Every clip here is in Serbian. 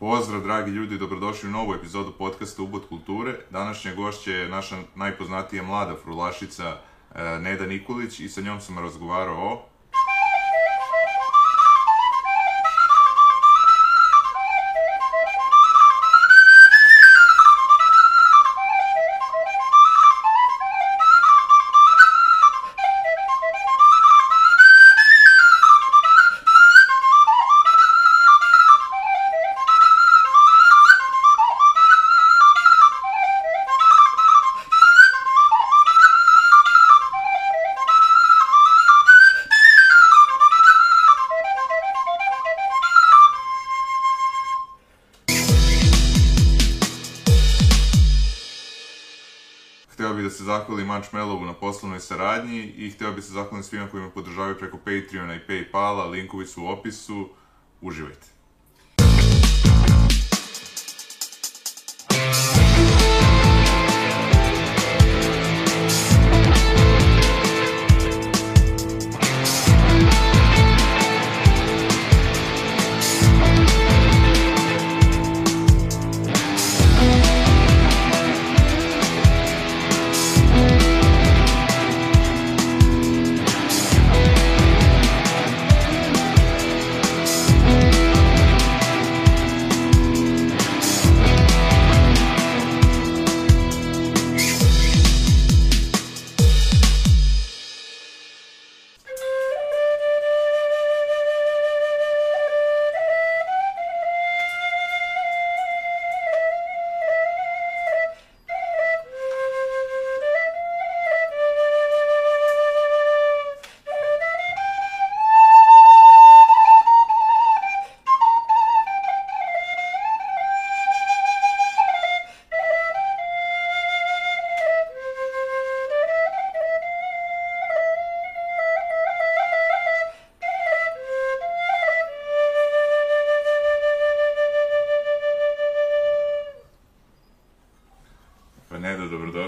Pozdrav, dragi ljudi, dobrodošli u novu epizodu podcasta Ubod kulture. Današnja gošća je naša najpoznatija mlada frulašica e, Neda Nikolić i sa njom sam razgovarao o... zahvalim Munchmelovu na poslovnoj saradnji i hteo bih se zahvalim svima koji me podržavaju preko Patreona i Paypala, linkovi su u opisu. Uživajte.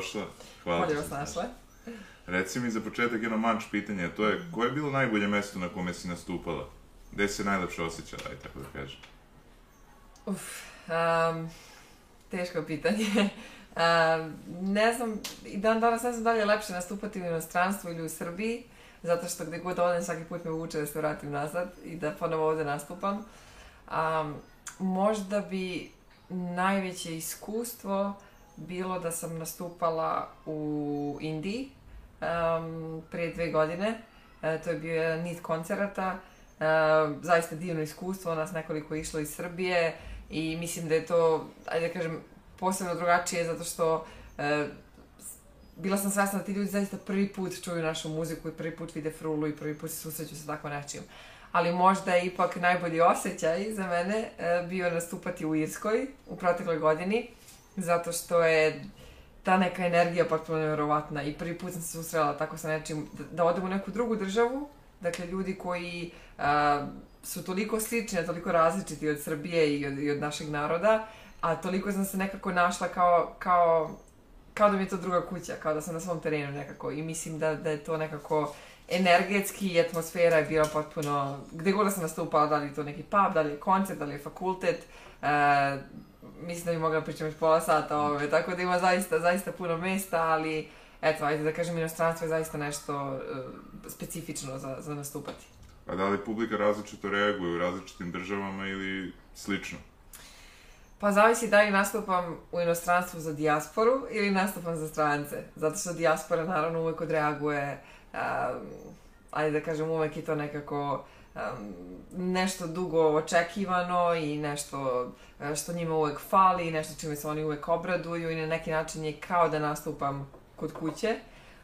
Dobrodošla. Hvala Bolje vas našle. Reci mi za početak jedno manč pitanje, to je koje je bilo najbolje mesto na kome si nastupala? Gde si se najlepše osjećala, aj tako da kažem? Uf, um, teško pitanje. Um, ne znam, i dan danas ne znam da li je lepše nastupati u inostranstvu ili u Srbiji, zato što gde god odem svaki put me uče da se vratim nazad i da ponovo ovde nastupam. Um, možda bi najveće iskustvo bilo da sam nastupala u Indiji um, prije dve godine. E, to je bio jedan nit koncerata. E, zaista divno iskustvo, nas nekoliko išlo iz Srbije i mislim da je to, ajde da kažem, posebno drugačije zato što e, bila sam svesna da ti ljudi zaista prvi put čuju našu muziku i prvi put vide frulu i prvi put se susreću sa tako nečim. Ali možda je ipak najbolji osjećaj za mene e, bio nastupati u Irskoj u protekloj godini, zato što je ta neka energija potpuno nevjerovatna i prvi put sam se susrela tako sa nečim, da, da odem u neku drugu državu, dakle ljudi koji a, su toliko slični, toliko različiti od Srbije i od, i od našeg naroda, a toliko sam se nekako našla kao, kao, kao da mi je to druga kuća, kao da sam na svom terenu nekako. I mislim da, da je to nekako energetski i atmosfera je bila potpuno, gde god da sam nastupala, da li je to neki pub, da li je koncert, da li je fakultet, e, mislim da bi mogla pričam još pola sata o ovome, tako da ima zaista, zaista puno mesta, ali eto, ajde da kažem, inostranstvo je zaista nešto e, specifično za, za nastupati. A da li publika različito reaguje u različitim državama ili slično? Pa zavisi da li nastupam u inostranstvu za dijasporu ili nastupam za strance. Zato što dijaspora naravno uvek odreaguje, um, ajde da kažem, uvek je to nekako um, nešto dugo očekivano i nešto e, što njima uvek fali, nešto čime se oni uvek obraduju i na neki način je kao da nastupam kod kuće.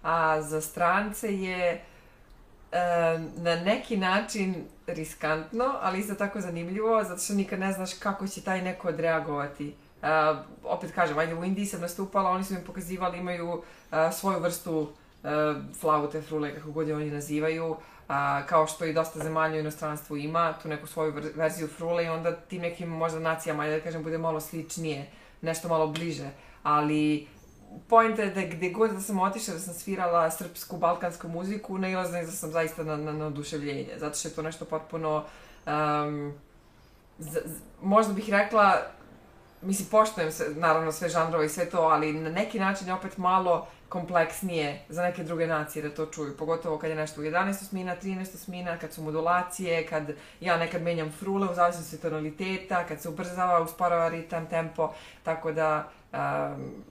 A za strance je na neki način riskantno, ali isto tako zanimljivo, zato što nikad ne znaš kako će taj neko odreagovati. Uh, opet kažem, ajde u Indiji sam nastupala, oni su mi pokazivali, imaju uh, svoju vrstu uh, flaute, frule, kako god je oni nazivaju, uh, kao što i dosta zemalja u inostranstvu ima, tu neku svoju ver- verziju frule i onda tim nekim možda nacijama, ajde da kažem, bude malo sličnije, nešto malo bliže, ali Poenta je da gde god da sam otišla, da sam svirala srpsku, balkansku muziku, nailazna da sam zaista na, na, na oduševljenje, zato što je to nešto potpuno um, z, z, možda bih rekla, mislim, poštojem se, naravno sve žanrove i sve to, ali na neki način je opet malo kompleksnije za neke druge nacije da to čuju, pogotovo kad je nešto u 11 osmina, 13 osmina, kad su modulacije, kad ja nekad menjam frule u zavisnosti tonaliteta, kad se ubrzava, usporava ritam, tempo, tako da um,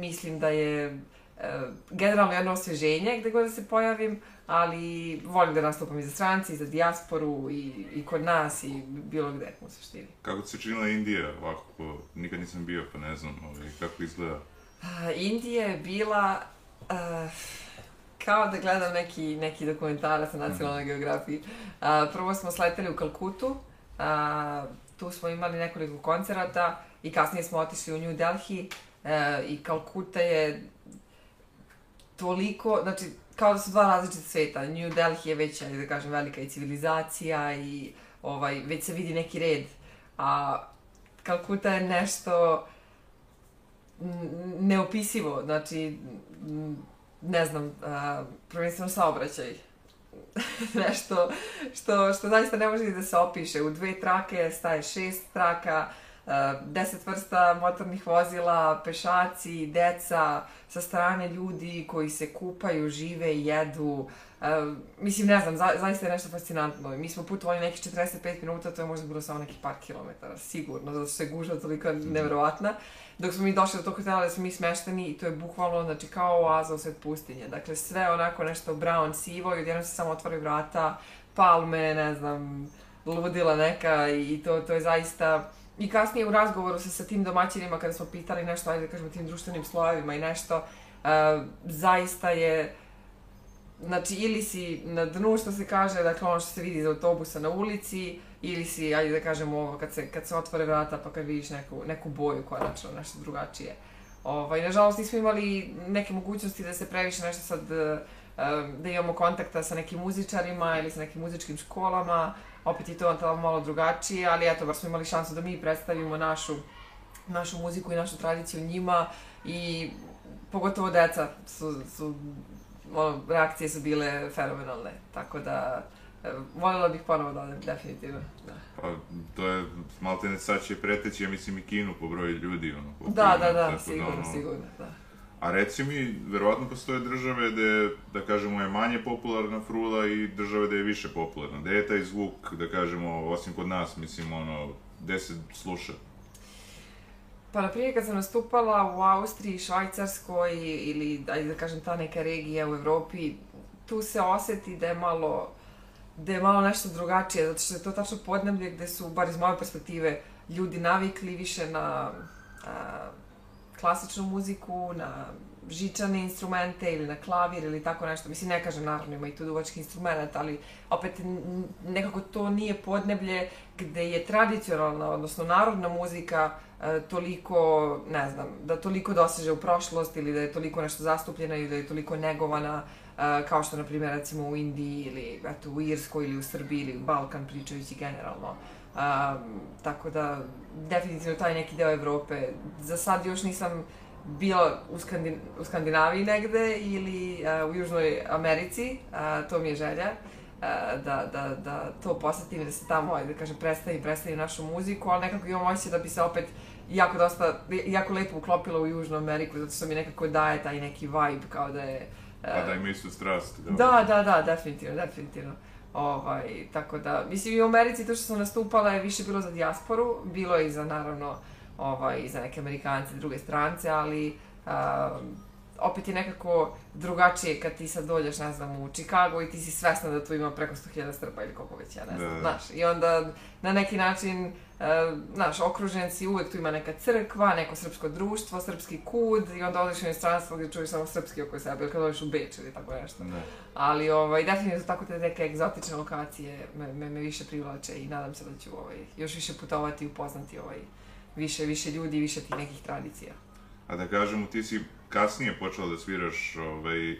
mislim da je uh, generalno jedno osveženje gde god da se pojavim, ali volim da nastupam i za stranci, i za dijasporu, i, i kod nas, i bilo gde u suštini. Kako se činila Indija ovako, nikad nisam bio, pa ne znam, ovaj, kako izgleda? Uh, Indija je bila uh, kao da gledam neki, neki dokumentarac na nacionalnoj mm. geografiji. Uh, prvo smo sleteli u Kalkutu, uh, tu smo imali nekoliko koncerata i kasnije smo otišli u New Delhi uh, i Kalkuta je toliko, znači kao da su dva različita sveta. New Delhi je već, da kažem, velika i civilizacija i ovaj, već se vidi neki red. A Kalkuta je nešto neopisivo, znači, ne znam, a, prvenstveno saobraćaj. nešto što, što zaista ne može da se opiše. U dve trake staje šest traka, deset vrsta motornih vozila, pešaci, deca, sa strane ljudi koji se kupaju, žive i jedu. Uh, mislim, ne znam, za, zaista je nešto fascinantno. Mi smo putovali nekih 45 minuta, to je možda bilo samo neki par kilometara, sigurno, zato što je gužva toliko mhm. nevjerovatna. Dok smo mi došli do tog hotela da smo mi smešteni i to je bukvalno, znači, kao oaza u sred pustinje. Dakle, sve onako nešto brown, sivo i odjednom se samo otvaraju vrata, palme, ne znam, ludila neka i to, to je zaista I kasnije u razgovoru sa, sa tim domaćinima, kada smo pitali nešto, ajde da kažemo, tim društvenim slojevima i nešto, uh, zaista je, znači, ili si na dnu, što se kaže, dakle, ono što se vidi iz autobusa na ulici, ili si, ajde da kažemo, ovo, kad se, kad se otvore vrata, pa kad vidiš neku, neku boju konačno, nešto drugačije. Ovaj, nažalost, nismo imali neke mogućnosti da se previše nešto sad, uh, da imamo kontakta sa nekim muzičarima ili sa nekim muzičkim školama, opet je to tamo malo drugačije, ali eto, bar smo imali šansu da mi predstavimo našu, našu muziku i našu tradiciju njima i pogotovo deca su, su ono, reakcije su bile fenomenalne, tako da voljela bih ponovo da odem, definitivno. Da. Pa, to je, malo te ne sad će preteći, ja mislim, i Kinu po broju ljudi, ono. Po da, da, da, sigurno, da, ono, sigurno, da. A reci mi, verovatno postoje države gde, da kažemo, je manje popularna frula i države gde je više popularna. Gde je taj zvuk, da kažemo, osim kod nas, mislim, ono, gde se sluša? Pa, na primjer, kad sam nastupala u Austriji, Švajcarskoj ili, ajde da kažem, ta neka regija u Evropi, tu se oseti da je malo, da je malo nešto drugačije, zato što je to tačno podneblje gde su, bar iz moje perspektive, ljudi navikli više na a, klasičnu muziku, na žičane instrumente ili na klavir ili tako nešto. Mislim, ne kažem, naravno ima i tu duvački instrument, ali opet nekako to nije podneblje gde je tradicionalna, odnosno narodna muzika e, toliko, ne znam, da toliko doseže u prošlost ili da je toliko nešto zastupljena ili da je toliko negovana e, kao što, na primjer, recimo u Indiji ili eto, u Irskoj ili u Srbiji ili u Balkan pričajući generalno. Um, tako da, definitivno taj neki deo Evrope. Za sad još nisam bila u, Skandin u Skandinaviji negde ili uh, u Južnoj Americi, uh, to mi je želja. Uh, da, da, da to posetim da se tamo, da kažem, predstavim, predstavim našu muziku, ali nekako imam osjećaj da bi se opet jako dosta, jako lepo uklopila u Južnu Ameriku, zato što mi nekako daje taj neki vibe, kao da je... Uh, pa da ima istu strast. Da, da, da, da definitivno, definitivno. Ovaj, tako da, mislim i u Americi to što sam nastupala je više bilo za dijasporu, bilo je i za naravno ovaj, za neke Amerikance, druge strance, ali a, opet je nekako drugačije kad ti sad dođeš, ne znam, u Chicago i ti si svesna da tu ima preko 100.000 strpa ili koliko već, ja ne znam, da. znaš. I onda na neki način, uh, znaš, okružen si, uvek tu ima neka crkva, neko srpsko društvo, srpski kud i onda odeš u inostranstvo gdje čuješ samo srpski oko sebe, ili kad odeš u Beč ili tako nešto. Da. Ali, ovaj, definitivno tako te neke egzotične lokacije me, me, me više privlače i nadam se da ću ovaj, još više putovati i upoznati ovaj, više, više ljudi i više tih nekih tradicija. A da kažemo, ti si kasnije počela da sviraš ovaj,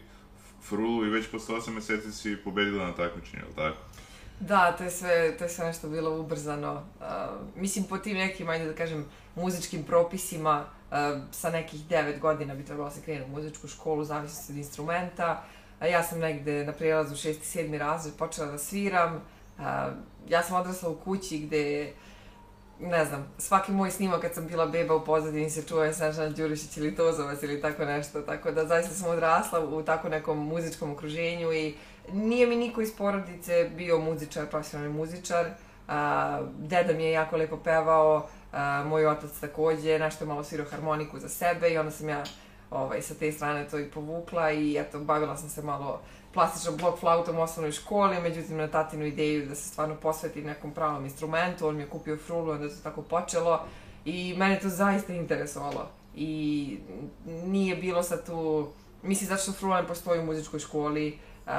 frulu i već posle 8 meseci si pobedila na takmičenju, je tako? Da, to je sve, to je sve nešto bilo ubrzano. Uh, mislim, po tim nekim, ajde da kažem, muzičkim propisima, uh, sa nekih 9 godina bi trebalo da se krenuti u muzičku školu, zavisno od instrumenta. A ja sam negde na prijelazu 6. i 7. razred počela da sviram. Uh, ja sam odrasla u kući gde ne znam, svaki moj snimak kad sam bila beba u pozadini se čuje Snežana Đurišić ili Tozovac ili tako nešto, tako da zaista sam odrasla u tako nekom muzičkom okruženju i nije mi niko iz porodice bio muzičar, profesionalni muzičar, a, deda mi je jako lepo pevao, a, moj otac takođe, nešto malo svirao harmoniku za sebe i onda sam ja ovaj, sa te strane to i povukla i eto, bavila sam se malo plastičnom blok flautom u osnovnoj školi, međutim na tatinu ideju da se stvarno posveti nekom pravom instrumentu, on mi je kupio frulu, onda se tako počelo i mene to zaista interesovalo i nije bilo sad tu, mislim zato što frula ne postoji u muzičkoj školi, uh,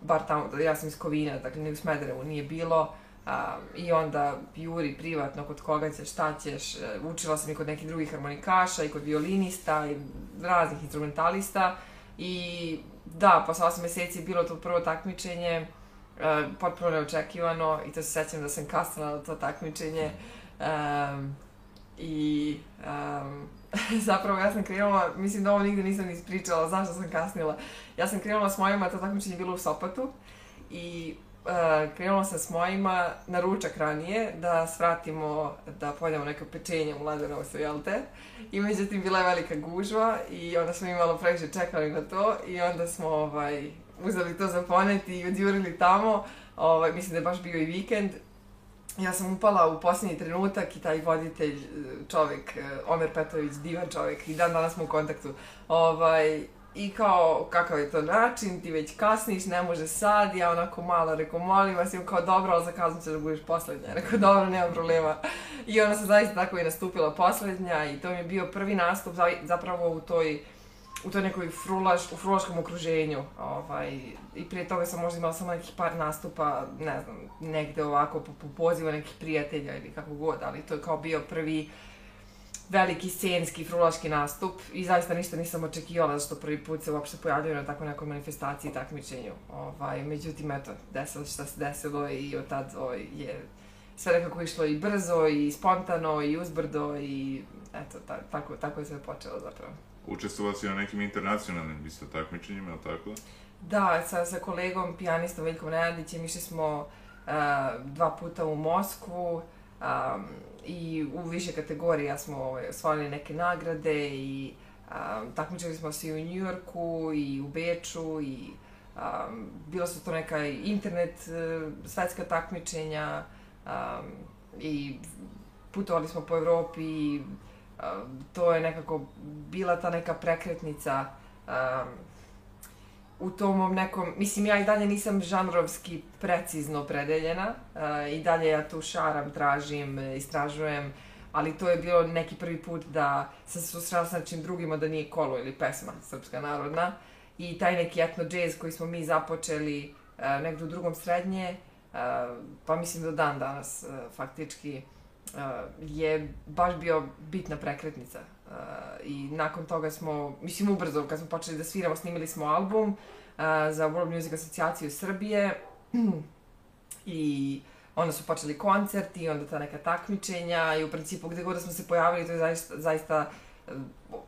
bar tamo, ja sam iz Kovina, dakle ne u Smederevu nije bilo, Uh, I onda juri privatno kod koga ćeš, šta ćeš. Uh, učila sam i kod nekih drugih harmonikaša i kod violinista i raznih instrumentalista. I da, posle 8 meseci bilo to prvo takmičenje, uh, potpuno neočekivano i to se sećam da sam kasnila na to takmičenje. Um, I um, zapravo ja sam krenula, mislim da ovo nigde nisam ni ispričala, zašto sam kasnila. Ja sam krenula s mojima, to takmičenje bilo u Sopatu i uh, krenula sam s mojima na ručak ranije da svratimo da pojedemo neka pečenje u Ladenovcu, jel te? I međutim bila je velika gužva i onda smo imalo previše čekali na to i onda smo ovaj, uzeli to za ponet i odjurili tamo. Ovaj, mislim da je baš bio i vikend. Ja sam upala u posljednji trenutak i taj voditelj, čovjek, Omer Petović, divan čovjek, i dan danas smo u kontaktu, ovaj, I kao, kakav je to način, ti već kasniš, ne može sad, ja onako malo rekao, molim vas, kao dobro, ali zakazam će da budeš poslednja. Rekao, dobro, nema problema. I ona se zaista tako i nastupila poslednja i to mi je bio prvi nastup zapravo u toj u toj nekoj frulaš, u frulaškom okruženju. Ovaj, I prije toga sam možda imala samo nekih par nastupa, ne znam, negde ovako po, po pozivu nekih prijatelja ili kako god, ali to je kao bio prvi veliki scenski frulaški nastup i zaista ništa nisam očekivala što prvi put se uopšte pojavljaju na tako nekoj manifestaciji i takmičenju. Ovaj, međutim, eto, desilo šta se desilo i od tad ovaj, je sve nekako išlo i brzo i spontano i uzbrdo i eto, ta, tako, tako je sve počelo zapravo. Učestvovala si na nekim internacionalnim isto takmičenjima, ili tako? Da, sa, sa kolegom, pijanistom Veljkom Nenadićem, išli smo uh, dva puta u Moskvu, um, i u više kategorija smo ovaj, osvojili neke nagrade i um, takmičili smo se i u Njujorku i u Beču i um, bilo su to neka internet uh, svetska takmičenja um, i putovali smo po Evropi i um, to je nekako bila ta neka prekretnica um, u tom nekom, mislim ja i dalje nisam žanrovski precizno opredeljena uh, i dalje ja tu šaram, tražim, istražujem, ali to je bilo neki prvi put da sam se susrela sa nečim drugim, da nije kolo ili pesma srpska narodna. I taj neki etno džez koji smo mi započeli uh, negde u drugom srednje, uh, pa mislim do dan danas uh, faktički uh, je baš bio bitna prekretnica Uh, I nakon toga smo, mislim ubrzo, kad smo počeli da sviramo, snimili smo album uh, za World Music Asocijaciju Srbije. I onda su počeli koncerti, onda ta neka takmičenja i u principu gde god da smo se pojavili, to je zaista, zaista uh,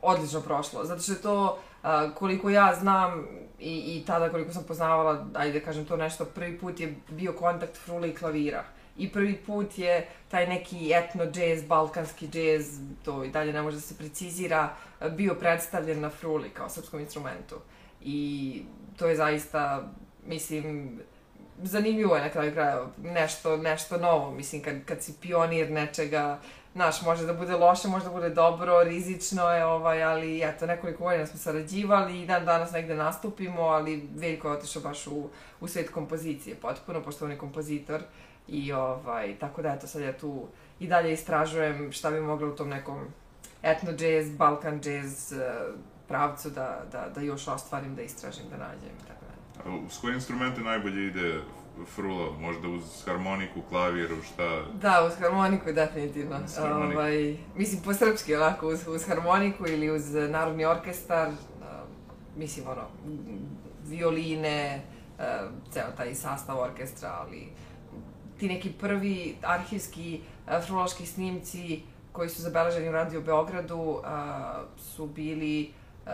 odlično prošlo. Zato što je to, uh, koliko ja znam i, i tada koliko sam poznavala, ajde da kažem to nešto, prvi put je bio kontakt frule i klavira. Uh, i prvi put je taj neki etno džez, balkanski džez, to i dalje ne može da se precizira, bio predstavljen na fruli kao srpskom instrumentu. I to je zaista, mislim, zanimljivo je na kraju kraja, nešto, nešto novo, mislim, kad, kad si pionir nečega, znaš, može da bude loše, može da bude dobro, rizično je, ovaj, ali eto, nekoliko godina smo sarađivali i dan danas negde nastupimo, ali Veljko je otišao baš u, u svet kompozicije, potpuno, pošto on je kompozitor. Uh, I ovaj, tako da eto sad ja tu i dalje istražujem šta bi moglo u tom nekom etno jazz, balkan jazz eh, pravcu da, da, da još ostvarim, da istražim, da nađem i tako dalje. Uz koje instrumente najbolje ide frula? Možda uz harmoniku, klaviru, šta? Da, uz harmoniku definitivno. Uz harmoniku. Ovaj, mislim po srpski onako, uz, uz harmoniku ili uz narodni orkestar, uh, mislim ono, violine, uh, ceo taj sastav orkestra, ali ti neki prvi arhivski uh, frološki snimci koji su zabeleženi u Radio Beogradu uh, su bili uh,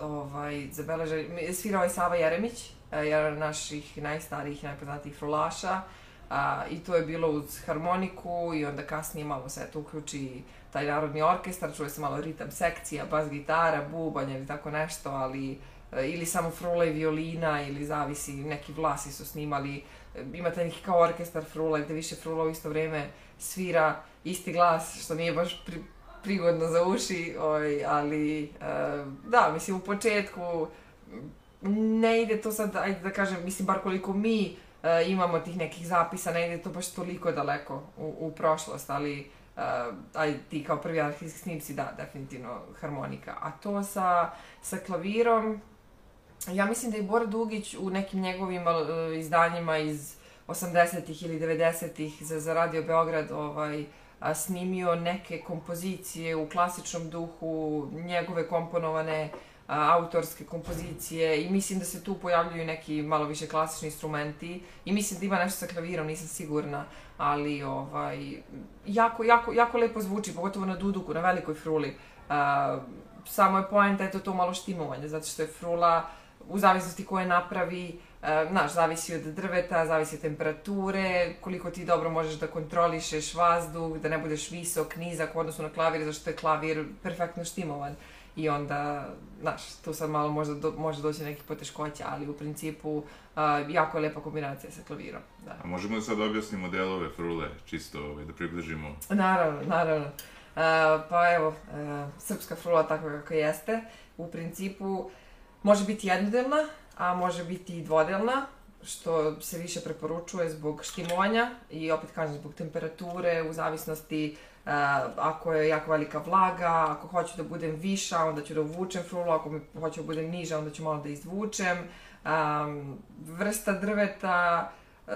ovaj, zabeleženi, svirao je Sava Jeremić, jedan od naših najstarijih i najpoznatijih frulaša. A, I to je bilo uz harmoniku i onda kasnije malo se to uključi taj narodni orkestar, čuje se malo ritam sekcija, bas gitara, bubanj ili tako nešto, ali e, ili samo frula i violina ili zavisi, neki vlasi su snimali, e, imate neki kao orkestar frula gde više frula u isto vreme svira isti glas, što nije baš pri, prigodno za uši, oj, ali uh, da, mislim u početku ne ide to sad, ajde da kažem, mislim bar koliko mi imamo tih nekih zapisa, ne ide to baš toliko daleko u, u prošlost, ali uh, ajde ti kao prvi arhivski snimci, da, definitivno harmonika. A to sa, sa klavirom, ja mislim da je Bora Dugić u nekim njegovim uh, izdanjima iz 80-ih ili 90-ih za, za Radio Beograd ovaj, a, snimio neke kompozicije u klasičnom duhu, njegove komponovane a, autorske kompozicije i mislim da se tu pojavljuju neki malo više klasični instrumenti i mislim da ima nešto sa klavirom, nisam sigurna, ali ovaj, jako, jako, jako lepo zvuči, pogotovo na duduku, na velikoj fruli. A, samo je poenta, eto to malo štimovanje, zato što je frula u zavisnosti koje napravi, E, znaš, zavisi od drveta, zavisi od temperature, koliko ti dobro možeš da kontrolišeš vazduh, da ne budeš visok, nizak u odnosu na klavir, zašto je klavir perfektno štimovan. I onda, znaš, tu sad malo možda do, može doći neki poteškoća, ali u principu uh, jako je lepa kombinacija sa klavirom. Da. A možemo da sad objasnimo delove frule, čisto ovaj, da približimo? Naravno, naravno. Uh, pa evo, uh, srpska frula tako kako jeste, u principu može biti jednodelna, a može biti i dvodelna, što se više preporučuje zbog štimovanja i opet kažem zbog temperature, u zavisnosti uh, ako je jako velika vlaga, ako hoću da budem viša, onda ću da uvučem frulu, ako mi hoću da budem niža, onda ću malo da izvučem. Um, vrsta drveta uh,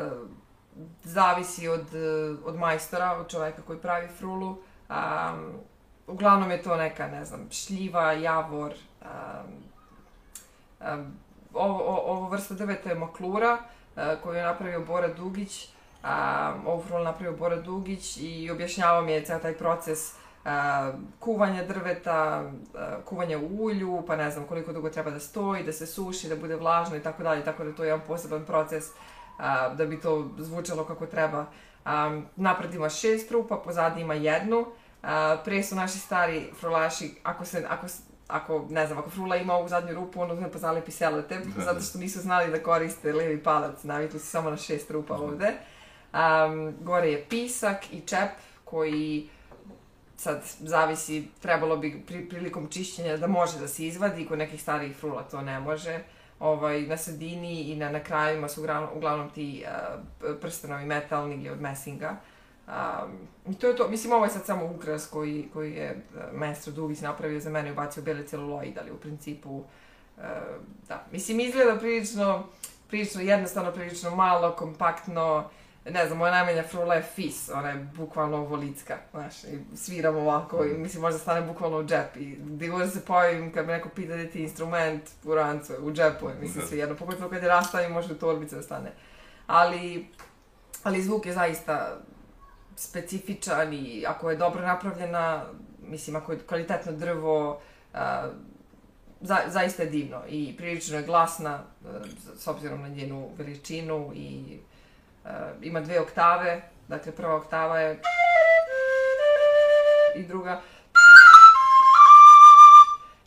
zavisi od, od majstora, od čoveka koji pravi frulu. Um, uglavnom je to neka, ne znam, šljiva, javor, um, ovo, ovo vrsta drveta je maklura e, koju je napravio Bora Dugić, a, ovu frulu napravio Bora Dugić i objašnjavao mi je ceo taj proces a, kuvanja drveta, a, kuvanja u ulju, pa ne znam koliko dugo treba da stoji, da se suši, da bude vlažno i tako dalje, tako da to je jedan poseban proces a, da bi to zvučalo kako treba. A, napred ima šest rupa, pozadi ima jednu, a, pre su naši stari frulaši, ako se, ako ako, ne znam, ako frula ima ovu zadnju rupu, onda uzme pa zalepi selotep, da, zato što nisu znali da koriste levi palac, navikli su samo na šest rupa da. ovde. Um, gore je pisak i čep koji sad zavisi, trebalo bi pri, prilikom čišćenja da može da se izvadi, kod nekih starijih frula to ne može. Ovaj, na sredini i na, na krajima su uglavnom, uglavnom ti uh, prstenovi metalni od mesinga. Um, I to je to, mislim ovo je sad samo ukras koji, koji je uh, maestro Dugić napravio za mene i ubacio beli celuloid, ali u principu, uh, da, mislim izgleda prilično, prilično jednostavno, prilično malo, kompaktno, ne znam, moja najmanja frula je fis, ona je bukvalno ovolicka, znaš, i sviram ovako i mislim možda stane bukvalno u džep i gdje god se pojavim kad me neko pita da ti instrument u rancu, u džepu je, mislim da. sve jedno, pogotovo kad je rastavim može u torbice da stane. Ali, ali zvuk je zaista specifičan i ako je dobro napravljena, mislim, ako je kvalitetno drvo, a, za, zaista je divno i prilično je glasna a, s obzirom na njenu veličinu i a, ima dve oktave, dakle prva oktava je i druga.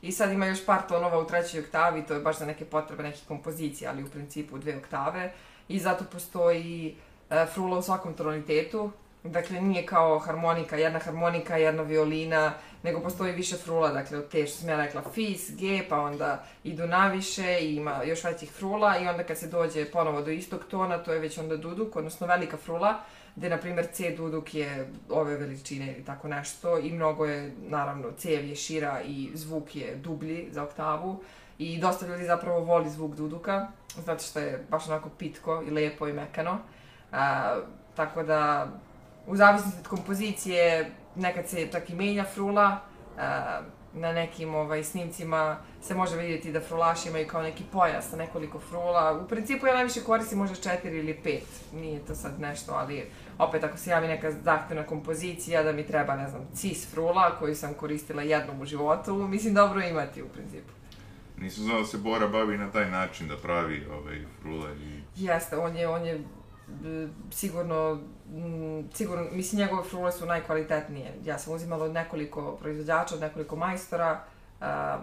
I sad ima još par tonova u trećoj oktavi, to je baš za neke potrebe nekih kompozicija, ali u principu dve oktave. I zato postoji e, frula u svakom tonalitetu, Dakle, nije kao harmonika, jedna harmonika, jedna violina, nego postoji više frula, dakle, od te što sam ja rekla, fis, G, pa onda idu naviše i ima još većih frula i onda kad se dođe ponovo do istog tona, to je već onda duduk, odnosno velika frula, gde, na primjer, C duduk je ove veličine ili tako nešto i mnogo je, naravno, cev je šira i zvuk je dublji za oktavu i dosta ljudi zapravo voli zvuk duduka, zato što je baš onako pitko i lepo i mekano. A, tako da, u zavisnosti od kompozicije, nekad se čak i menja frula, na nekim ovaj, snimcima se može vidjeti da frulaši imaju kao neki pojas sa nekoliko frula. U principu ja najviše koristim možda četiri ili pet, nije to sad nešto, ali opet ako se javi neka zahtevna kompozicija da mi treba, ne znam, cis frula koju sam koristila jednom u životu, mislim dobro imati u principu. Nisam znao da se Bora bavi na taj način da pravi ovaj, frule i... Jeste, on je, on je sigurno, sigurno, mislim njegove frule su najkvalitetnije. Ja sam uzimala od nekoliko proizvođača, od nekoliko majstora,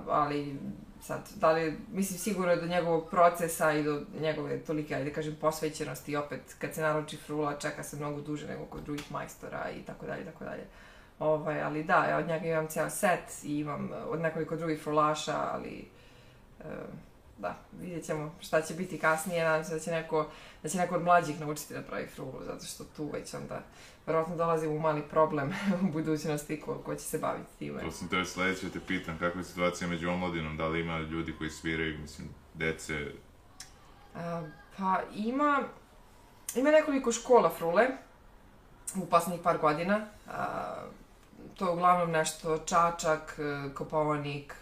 ali sad, da li, mislim sigurno je do njegovog procesa i do njegove tolike, ajde kažem, posvećenosti opet kad se naruči frula čeka se mnogo duže nego kod drugih majstora i tako dalje, tako dalje. Ovaj, ali da, ja od njega imam ceo set i imam od nekoliko drugih frulaša, ali e, da, vidjet ćemo šta će biti kasnije, nadam se da će neko, da će neko od mlađih naučiti da pravi frulu, zato što tu već onda verovatno dolazi u mali problem u budućnosti ko, ko će se baviti time. To sam te sledeće te pitam, kakva je situacija među omladinom, da li ima ljudi koji sviraju, mislim, dece? A, pa ima, ima nekoliko škola frule u poslednjih par godina. A, to je uglavnom nešto Čačak, Kopovanik,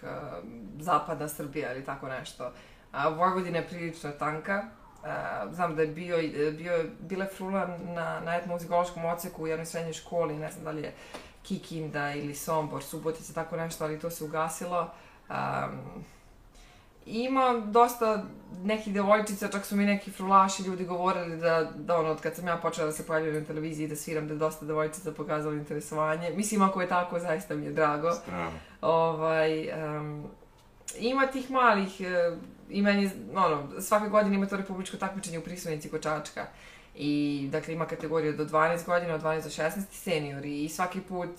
zapadna Srbija ili tako nešto. A, Vojvodina je prilično tanka, Uh, znam da je bio, bio, bila frula na, na etnomuzikološkom oceku u jednoj srednjoj školi, ne znam da li je Kikinda ili Sombor, Subotica, tako nešto, ali to se ugasilo. Um, ima dosta nekih devojčica, čak su mi neki frulaši ljudi govorili da, da ono, od kad sam ja počela da se pojavljam na televiziji da sviram, da je dosta devojčica pokazalo interesovanje. Mislim, ako je tako, zaista mi je drago. Strano. Ovaj, um, ima tih malih, uh, i meni, ono, svake godine ima to republičko takmičenje u prisvojnici Kočačka. I, dakle, ima kategoriju do 12 godina, od 12 do 16 seniori i svaki put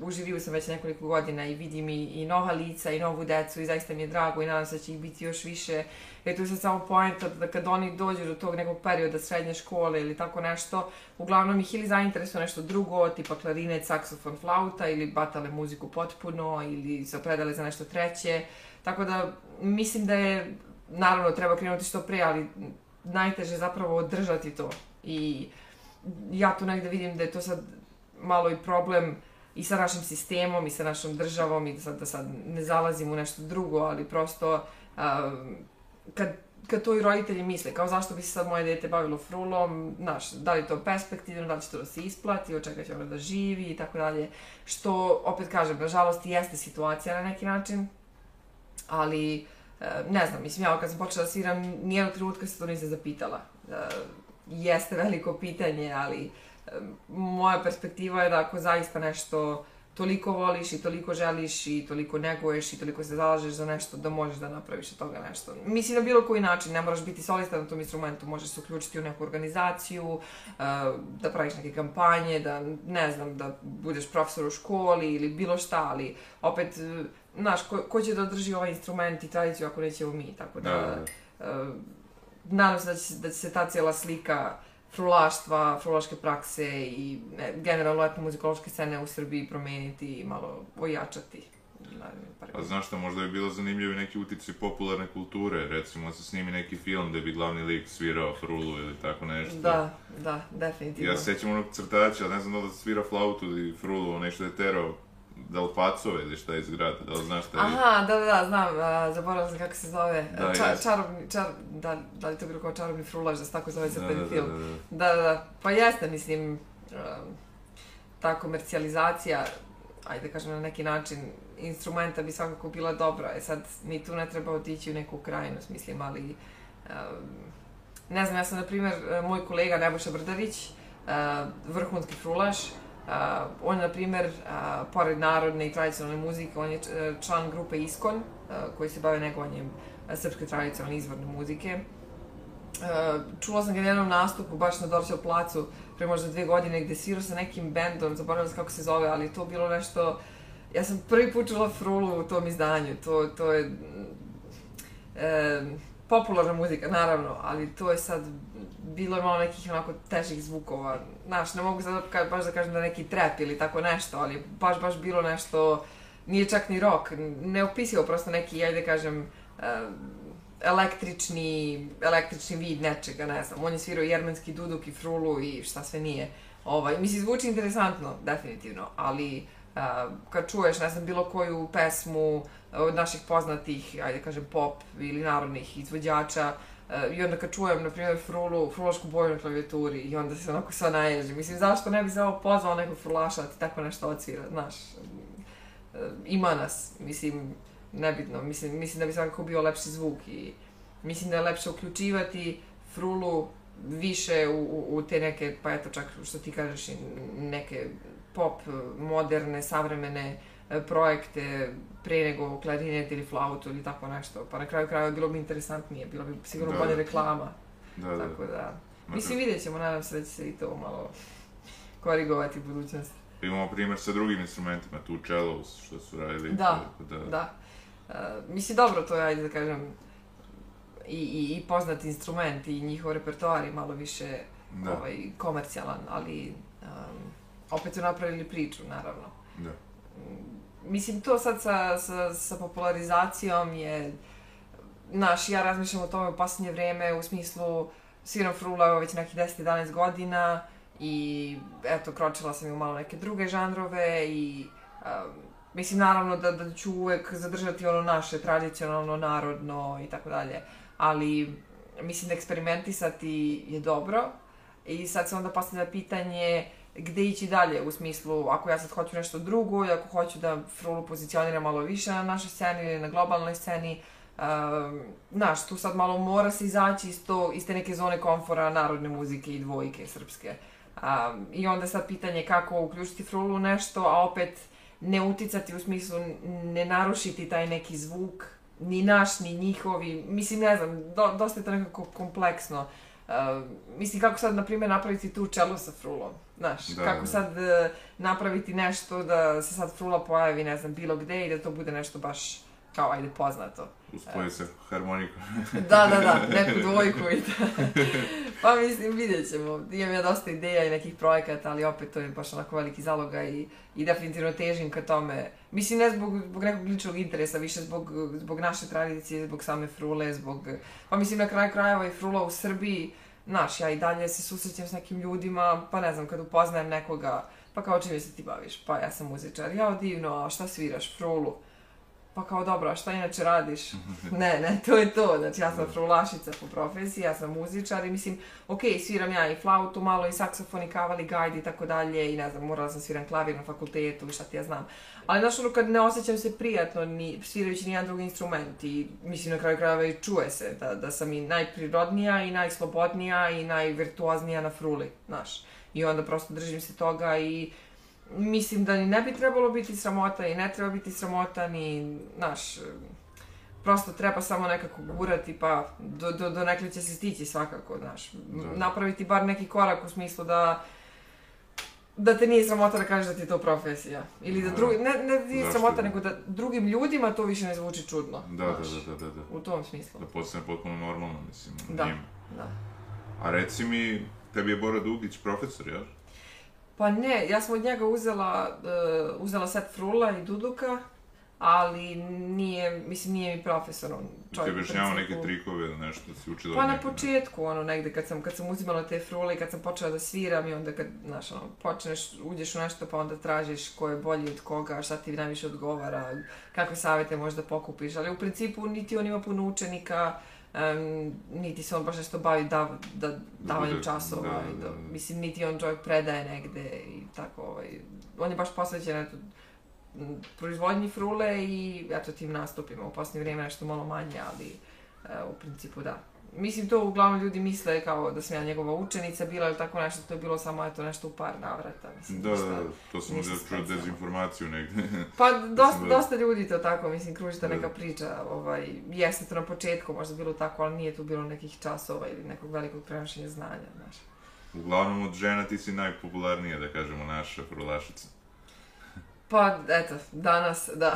uh, u živiju sam već nekoliko godina i vidim i, i nova lica i novu decu i zaista mi je drago i nadam se da će ih biti još više. Jer tu sad samo poenta da kad oni dođu do tog nekog perioda srednje škole ili tako nešto, uglavnom ih ili zainteresuje nešto drugo, tipa klarinet, saksofon, flauta ili batale muziku potpuno ili se opredale za nešto treće. Tako da mislim da je, naravno, treba krenuti što pre, ali najteže zapravo održati to. I ja tu negde vidim da je to sad malo i problem i sa našim sistemom i sa našom državom i da sad, da sad ne zalazim u nešto drugo, ali prosto a, kad, kad to i roditelji misle, kao zašto bi se sad moje dete bavilo frulom, znaš, da li to perspektivno, da li će to da se isplati, od čega će ono da živi i tako dalje, što, opet kažem, nažalost jeste situacija na neki način, ali e, ne znam, mislim, ja kad sam počela da sviram, nijednog trenutka se to nisam zapitala. E, jeste veliko pitanje, ali e, moja perspektiva je da ako zaista nešto toliko voliš i toliko želiš i toliko neguješ i toliko se zalažeš za nešto da možeš da napraviš od toga nešto. Mislim na bilo koji način, ne moraš biti solista na tom instrumentu, možeš se uključiti u neku organizaciju, da praviš neke kampanje, da ne znam, da budeš profesor u školi ili bilo šta, ali opet znaš, ko, ko će da održi ovaj instrument i tradiciju ako nećemo mi, tako da, da, da. Uh, nadam se da će, da će se ta cijela slika frulaštva, frulaške prakse i ne, generalno etno-muzikološke scene u Srbiji promeniti i malo ojačati. Pa znaš šta, možda bi bilo zanimljivo neki utici popularne kulture, recimo da se snimi neki film gde bi glavni lik svirao frulu ili tako nešto. Da, da, definitivno. Ja sećam onog crtača, ne znam da li svira flautu ili frulu, nešto je terao da li Pacove ili šta je iz grada, da li znaš šta je? Aha, da, da, da, znam, uh, zaboravila sam kako se zove, da, Ča, čarobni, čar, da, da li to bilo kao čarobni frulaž, da se tako zove crtani da, da, film. Da, da, da, da, pa jeste, mislim, uh, ta komercijalizacija, ajde da kažem na neki način, instrumenta bi svakako bila dobra, e sad, ni tu ne treba otići u neku krajnost, mislim, ali, uh, ne znam, ja sam, na primjer, moj kolega Nebojša Brdarić, uh, vrhunski frulaš, Uh, on, na primer, uh, pored narodne i tradicionalne muzike, on je uh, član grupe Iskon, uh, koji se bave negovanjem uh, srpske tradicionalne izvorne muzike. Uh, čula sam ga na jednom nastupu, baš na Dorčel placu, pre možda dve godine, gde svirao sa nekim bendom, zaboravila sam kako se zove, ali to bilo nešto... Ja sam prvi put čula frulu u tom izdanju, to, to je... Um, popularna muzika, naravno, ali to je sad bilo je malo nekih onako težih zvukova. Znaš, ne mogu sad da, baš da kažem da neki trap ili tako nešto, ali baš, baš bilo nešto, nije čak ni rock, neopisivo prosto neki, ajde kažem, uh, električni, električni vid nečega, ne znam. On je svirao jermenski duduk i frulu i šta sve nije. Ovaj, mislim, zvuči interesantno, definitivno, ali uh, kad čuješ, ne znam, bilo koju pesmu od naših poznatih, ajde kažem, pop ili narodnih izvođača, Uh, I onda kad čujem, na primjer, frulu, frulašku boju na klavijaturi i onda se onako sva naježi. Mislim, zašto ne bi se ovo pozvao nekog frulaša da ti tako nešto odsvira, znaš. Uh, ima nas, mislim, nebitno. Mislim, mislim da bi svakako bio lepši zvuk i mislim da je lepše uključivati frulu više u, u, u te neke, pa eto čak što ti kažeš, neke pop, moderne, savremene e, projekte pre nego klarinet ili flautu ili tako nešto. Pa na kraju krajeva bilo bi interesantnije, bilo bi sigurno Da, bolje reklama. Da, da. Tako da, mislim vidjet ćemo, nadam se da će se i to malo korigovati u budućnosti. Imamo primjer sa drugim instrumentima, tu cellos što su radili. Da, tako da. Da. Uh, mislim, dobro, to je, ajde da kažem, i, i, i poznat instrument i njihov repertoar je malo više Da, ovaj, komercijalan, ali um, opet su napravili priču, naravno. da. Mislim, to sad sa, sa, sa popularizacijom je, znaš, ja razmišljam o tome u posljednje vreme u smislu sviram frula već nekih 10-11 godina i eto, kročila sam i u malo neke druge žanrove i um, mislim, naravno da, da ću uvek zadržati ono naše, tradicionalno, narodno i tako dalje, ali mislim da eksperimentisati je dobro i sad se onda postavlja pitanje gde ići dalje u smislu ako ja sad hoću nešto drugo i ako hoću da frulu pozicioniram malo više na našoj sceni ili na globalnoj sceni um, znaš, tu sad malo mora se izaći iz, to, iz te neke zone komfora narodne muzike i dvojke srpske. Um, I onda sad pitanje kako uključiti frulu u nešto, a opet ne uticati u smislu ne narušiti taj neki zvuk, ni naš, ni njihovi, mislim, ne znam, do, dosta je to nekako kompleksno. Uh, mislim, kako sad, na primjer, napraviti tu čelu sa frulom, znaš, Da, kako da. sad e, napraviti nešto da se sad frula pojavi, ne znam, bilo gde i da to bude nešto baš, kao, ajde, poznato. Uspoji se harmonikom. Da, da, da, neku dvojku i da. Pa mislim, vidjet ćemo. Imam ja dosta ideja i nekih projekata, ali opet to je baš onako veliki zaloga i, i definitivno težim ka tome. Mislim, ne zbog, zbog nekog ličnog interesa, više zbog, zbog naše tradicije, zbog same frule, zbog... Pa mislim, na kraju krajeva i frula u Srbiji, znaš, ja i dalje se susrećem s nekim ljudima, pa ne znam, kad upoznajem nekoga, pa kao čime se ti baviš? Pa ja sam muzičar. Ja, divno, a šta sviraš? Frulu. Pa kao dobro, a šta inače radiš? ne, ne, to je to. Znači ja sam frulašica po profesiji, ja sam muzičar i mislim, ok, sviram ja i flautu malo i saksofon i kavali, gajd i tako dalje i ne znam, morala sam sviram klavir na fakultetu i šta ti ja znam. Ali znaš ono kad ne osjećam se prijatno ni svirajući nijedan drugi instrument i mislim na kraju krajeva i čuje se da, da sam i najprirodnija i najslobodnija i najvirtuoznija na fruli, znaš. I onda prosto držim se toga i mislim da ni ne bi trebalo biti sramota i ne treba biti sramota ni, znaš, prosto treba samo nekako gurati pa do, do, do nekle će se stići svakako, znaš. Da. Napraviti bar neki korak u smislu da da te nije sramota da kažeš da ti je to profesija. Ili da Da. drugi, ne, ne da nije Zašto sramota, ne? nego da drugim ljudima to više ne zvuči čudno. Da, da, znaš, da, da, da, da. U tom smislu. Da postane potpuno normalno, mislim, Da. njima. Da. A reci mi, tebi je Bora Dugić profesor, jel? Pa ne, ja sam od njega uzela, uh, uzela set frula i duduka, ali nije, mislim, nije mi profesor, on Ti čovjek u objašnjavao neke trikove ili nešto da si učila Pa na početku, ono, negde, kad sam, kad sam uzimala te frule i kad sam počela da sviram i onda kad, znaš, ono, počneš, uđeš u nešto pa onda tražiš ko je bolji od koga, šta ti najviše odgovara, kakve savete možda pokupiš, ali u principu niti on ima puno učenika, em, niti se on baš nešto bavi da, da, davanjem bude- časova, da, da, da, da. mislim, niti on čovjek predaje negde i tako, ovaj, on je baš posvećen, eto, proizvodnji frule i eto tim nastupima u posljednje vrijeme nešto malo manje, ali e, u principu da. Mislim, to uglavnom ljudi misle kao da sam ja njegova učenica bila ili tako nešto, to je bilo samo eto nešto u par navrata. Mislim, Da, ništa. da, to sam ništa da čuo dezinformaciju negde. Pa dosta, da- dosta ljudi to tako, mislim, kruži ta Da. neka priča, ovaj, jeste to na početku možda bilo tako, ali nije tu bilo nekih časova ili nekog velikog prenošenja znanja, znaš. Uglavnom od žena ti si najpopularnija, da kažemo, naša frulašica. Pa, eto, danas, da.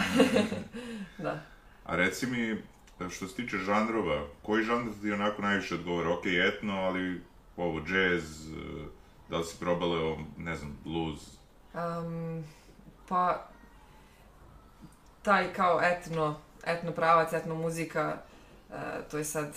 da. A reci mi, što se tiče žanrova, koji žanr ti onako najviše odgovara? Ok, etno, ali ovo, jazz, eh, da li si probala, ne znam, blues? Um, pa, taj kao etno, etno pravac, etno muzika, e, to je sad,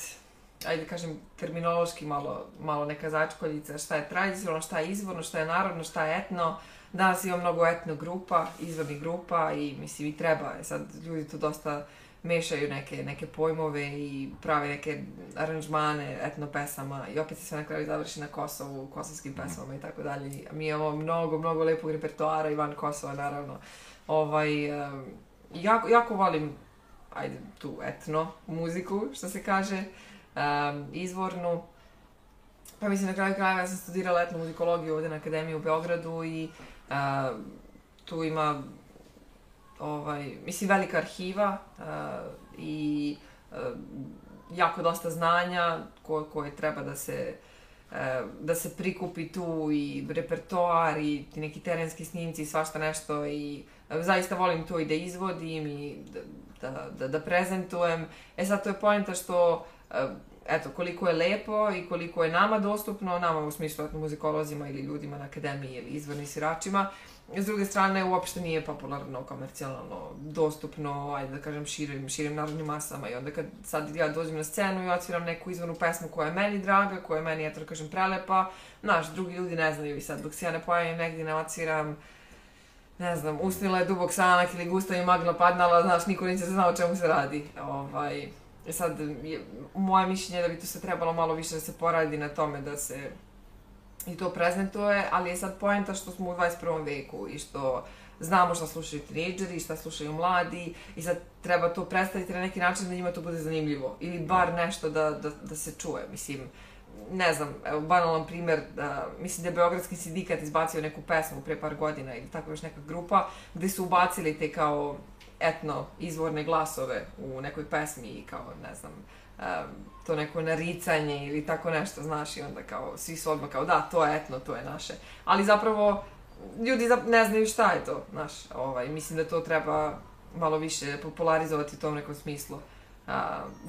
ajde da kažem, terminološki malo, malo neka začkoljica, šta je tradicionalno, šta je izvorno, šta je narodno, šta je etno. Danas ima mnogo etno grupa, izvornih grupa i mislim i treba, e, sad ljudi tu dosta mešaju neke, neke pojmove i prave neke aranžmane etno pesama i opet se sve na kraju završi na Kosovu, kosovskim pesmama i tako dalje. Mi imamo mnogo, mnogo lepog repertoara i van Kosova, naravno. Ovaj, jako, jako volim ajde, tu etno muziku, što se kaže, em, izvornu. Pa mislim, na kraju krajeva ja sam studirala etnu muzikologiju ovde na Akademiji u Beogradu i uh, tu ima ovaj, mislim, velika arhiva uh, i uh, jako dosta znanja ko, koje treba da se uh, da se prikupi tu i repertoar i ti neki terenski snimci i svašta nešto i uh, zaista volim to i da izvodim i da, da, da, da prezentujem. E sad to je poenta što uh, eto, koliko je lepo i koliko je nama dostupno, nama u smislu muzikolozima ili ljudima na akademiji ili izvornim sviračima, s druge strane uopšte nije popularno, komercijalno, dostupno, ajde da kažem, širim, širim narodnim masama i onda kad sad ja dođem na scenu i odsviram neku izvornu pesmu koja je meni draga, koja je meni, eto da kažem, prelepa, znaš, drugi ljudi ne znaju i sad dok se ja ne pojavim negdje ne odsviram ne znam, usnila je dubok sanak ili gusta i magla padnala, znaš, niko neće se zna o čemu se radi. Ovaj, sad, je, moje mišljenje je da bi to se trebalo malo više da se poradi na tome da se i to prezentuje, ali je sad poenta što smo u 21. veku i što znamo šta slušaju tinejdžeri, šta slušaju mladi i sad treba to predstaviti na neki način da njima to bude zanimljivo ili bar nešto da, da, da se čuje, mislim, ne znam, evo, banalan primer, da, mislim da je Beogradski sindikat izbacio neku pesmu pre par godina ili tako još neka grupa, gde su ubacili te kao etno izvorne glasove u nekoj pesmi i kao, ne znam, um, to neko naricanje ili tako nešto, znaš, i onda kao, svi su odmah kao, da, to je etno, to je naše. Ali zapravo, ljudi ne znaju šta je to, znaš, ovaj, mislim da to treba malo više popularizovati u tom nekom smislu. Uh,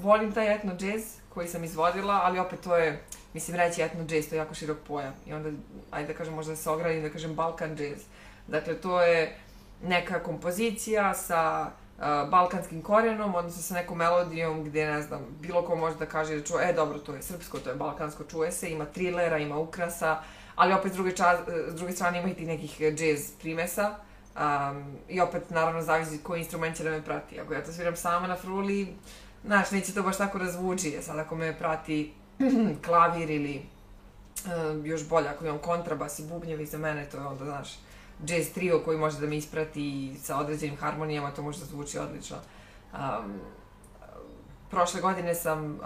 volim taj etno džez koji sam izvodila, ali opet to je, mislim, reći etno džez, to je jako širok pojam. I onda, ajde da kažem, možda se ogradim da kažem Balkan džez. Dakle, to je neka kompozicija sa balkanskim korenom, odnosno sa nekom melodijom gde, ne znam, bilo ko može da kaže da čuje, e, dobro, to je srpsko, to je balkansko, čuje se, ima trilera, ima ukrasa, ali opet s druge, čas, s druge strane ima i tih nekih jazz primesa. Um, I opet, naravno, zavisi koji instrument će da me prati. Ako ja to sviram sama na fruli, znaš, neće to baš tako razvuči. Sad ako me prati klavir ili uh, još bolje, ako imam kontrabas i bubnjevi za mene, to je onda, znaš, jazz trio koji može da me isprati sa određenim harmonijama, to može da zvuči odlično. Um, prošle godine sam, uh,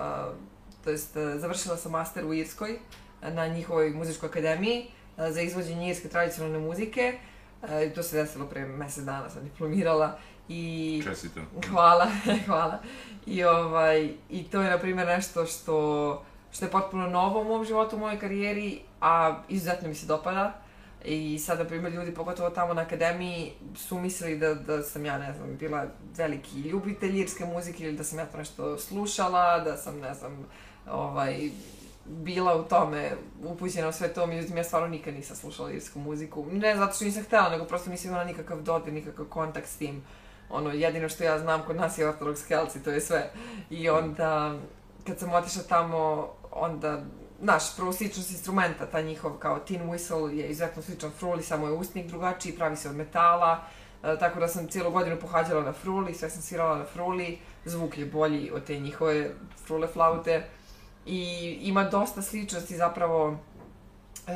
to jest, uh, završila sam master u Irskoj na njihovoj muzičkoj akademiji uh, za izvođenje irske tradicionalne muzike. Uh, to se desilo pre mesec dana, sam diplomirala. I... Čestito. Hvala, hvala. I, ovaj, I to je, na primjer, nešto što, što je potpuno novo u mom životu, u mojoj karijeri, a izuzetno mi se dopada. I sad, na primjer, ljudi, pogotovo tamo na akademiji, su mislili da, da sam ja, ne znam, bila veliki ljubitelj irske muzike ili da sam ja to nešto slušala, da sam, ne znam, ovaj, bila u tome upućena u sve to, međutim ja stvarno nikad nisam slušala irsku muziku. Ne zato što nisam htela, nego prosto nisam imala nikakav dodir, nikakav kontakt s tim. Ono, jedino što ja znam kod nas je Orthodox Kelci, to je sve. I onda, kad sam otišla tamo, onda naš, prvo sličnost instrumenta, ta njihov kao tin whistle je izuzetno sličan fruli, samo je usnik drugačiji, pravi se od metala, e, tako da sam cijelu godinu pohađala na fruli, sve sam svirala na fruli, zvuk je bolji od te njihove frule flaute i ima dosta sličnosti zapravo e,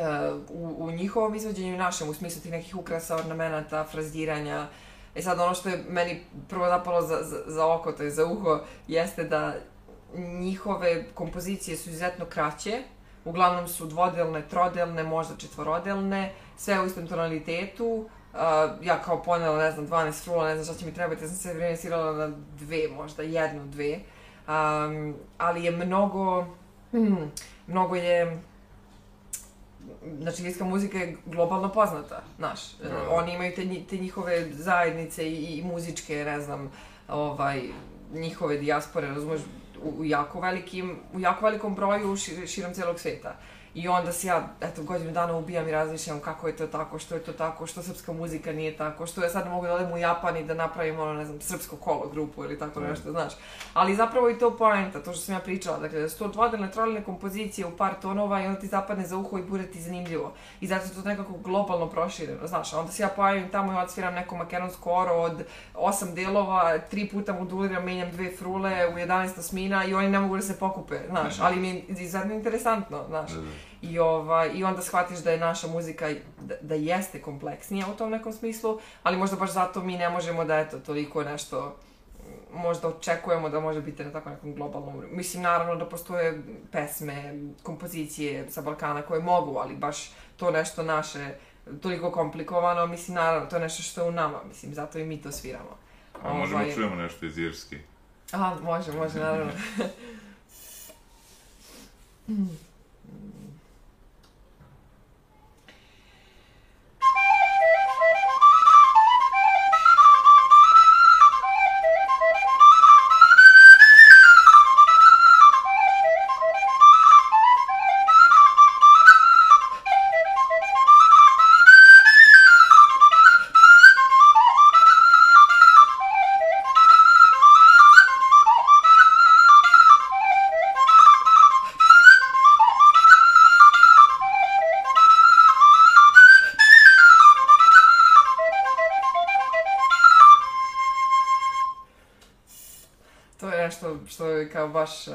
u, u njihovom izvođenju i našem, u smislu tih nekih ukrasa, ornamenata, frazdiranja. E sad, ono što je meni prvo zapalo za, za, za oko, to je za uho, jeste da njihove kompozicije su izuzetno kraće, uglavnom su dvodelne, trodelne, možda četvorodelne, sve u istom tonalitetu. Uh, ja kao ponela, ne znam, 12 frula, ne znam šta će mi trebati, ja sam se vreme svirala na dve, možda jednu, dve. Um, ali je mnogo, hmm, mnogo je, znači irska muzika je globalno poznata, znaš. Uh, oni imaju te, te njihove zajednice i, i muzičke, ne znam, ovaj, njihove dijaspore, razumeš, u jako velikim, u jako velikom broju šir, širom celog sveta. I onda se ja, eto, godinu dana ubijam i razmišljam kako je to tako, što je to tako, što srpska muzika nije tako, što ja sad mogu da odem u Japan i da napravim ono, ne znam, srpsko kolo grupu ili tako nešto, znaš. Ali zapravo i to poenta, to što sam ja pričala, dakle, da su to dvodelne, trodelne kompozicije u par tonova i onda ti zapadne za uho i bude ti zanimljivo. I zato je to nekako globalno prošireno, znaš. Onda se ja pojavim tamo i odsviram neko makedonsko oro od osam delova, tri puta moduliram, menjam dve frule u 11 osmina i oni ne mogu da se pokupe, znaš. Ali mi je izuzetno interesantno, znaš. I, ovaj, I onda shvatiš da je naša muzika, da, da jeste kompleksnija u tom nekom smislu, ali možda baš zato mi ne možemo da, eto, toliko nešto možda očekujemo da može biti na tako nekom globalnom... Mislim, naravno da postoje pesme, kompozicije sa Balkana koje mogu, ali baš to nešto naše toliko komplikovano, mislim, naravno, to je nešto što je u nama, mislim, zato i mi to sviramo. A možemo ovaj... čujemo nešto iz Irski? Aha, može, može, naravno. što je kao baš uh,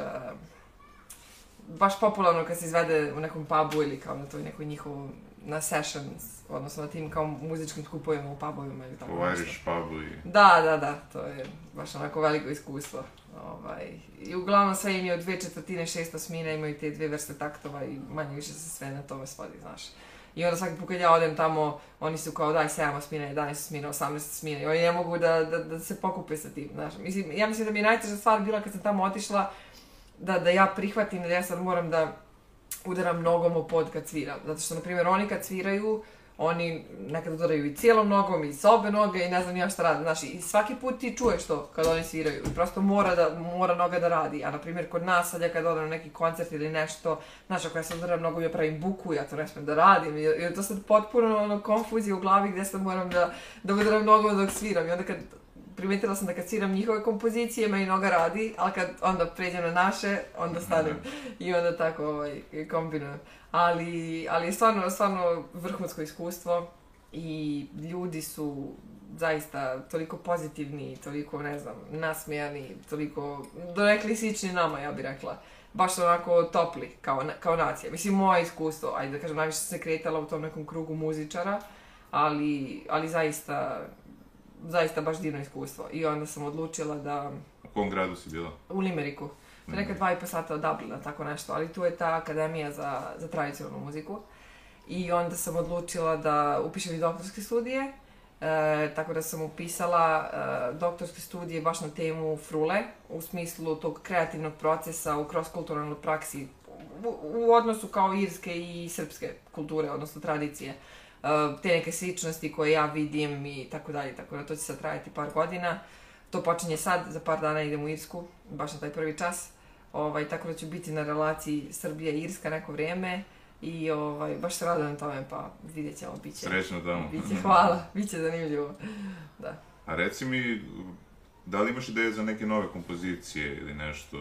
baš popularno kad se izvede u nekom pubu ili kao na toj nekoj njihovom na sessions, odnosno na tim kao muzičkim skupovima u pubovima ili tako nešto. U Irish pubu i... Da, da, da, to je baš onako veliko iskustvo. Ovaj, I uglavnom sve im je od dve četvrtine, šest osmina, imaju te dve vrste taktova i manje više se sve na tome svodi, znaš. I onda svaki put kad ja odem tamo, oni su kao daj 7 osmina, 11 osmina, 18 osmina i oni ne mogu da, da, da se pokupe sa tim, znaš. Mislim, ja mislim da mi je najteža stvar bila kad sam tamo otišla, da, da ja prihvatim da ja sad moram da udaram nogom o pod kad sviram. Zato što, na primjer, oni kad sviraju, oni nekad udaraju i cijelom nogom i s obe noge i ne znam ja šta rade. Znaš, i svaki put ti čuješ to kad oni sviraju. I prosto mora, da, mora noga da radi. A na primjer kod nas sad ja kad odam na neki koncert ili nešto, znaš, ako ja sad udaram nogom ja pravim buku, ja to ne smijem da radim. I to sad potpuno ono, konfuzija u glavi gdje sad moram da, da udaram nogom dok sviram. I onda kad primetila sam da kad sviram njihove kompozicije, meni noga radi, ali kad onda pređem na naše, onda stanem i onda tako ovaj, kombinujem. Ali, ali je stvarno, stvarno vrhunsko iskustvo i ljudi su zaista toliko pozitivni, toliko, ne znam, nasmijani, toliko, dorekli slični nama, ja bih rekla. Baš onako topli, kao, kao nacija. Mislim, moje iskustvo, ajde da kažem, najviše se kretala u tom nekom krugu muzičara, ali, ali zaista zaista baš divno iskustvo. I onda sam odlučila da... U kom gradu si bila? U Limeriku. To je neka dva i po sata od Dublina, tako nešto. Ali tu je ta akademija za, za tradicionalnu muziku. I onda sam odlučila da upišem i doktorske studije. E, tako da sam upisala e, doktorske studije baš na temu frule, u smislu tog kreativnog procesa u cross-kulturalnoj praksi, u, u odnosu kao irske i srpske kulture, odnosno tradicije. Uh, te neke sličnosti koje ja vidim i tako dalje, tako da to će sad trajati par godina. To počinje sad, za par dana idem u Irsku, baš na taj prvi čas, ovaj, tako da ću biti na relaciji Srbija i Irska neko vrijeme i ovaj, baš se radujem tome, pa vidjet ćemo, bit će. Srećno tamo. Biće, hvala, bit će zanimljivo, da. A reci mi, da li imaš ideje za neke nove kompozicije ili nešto?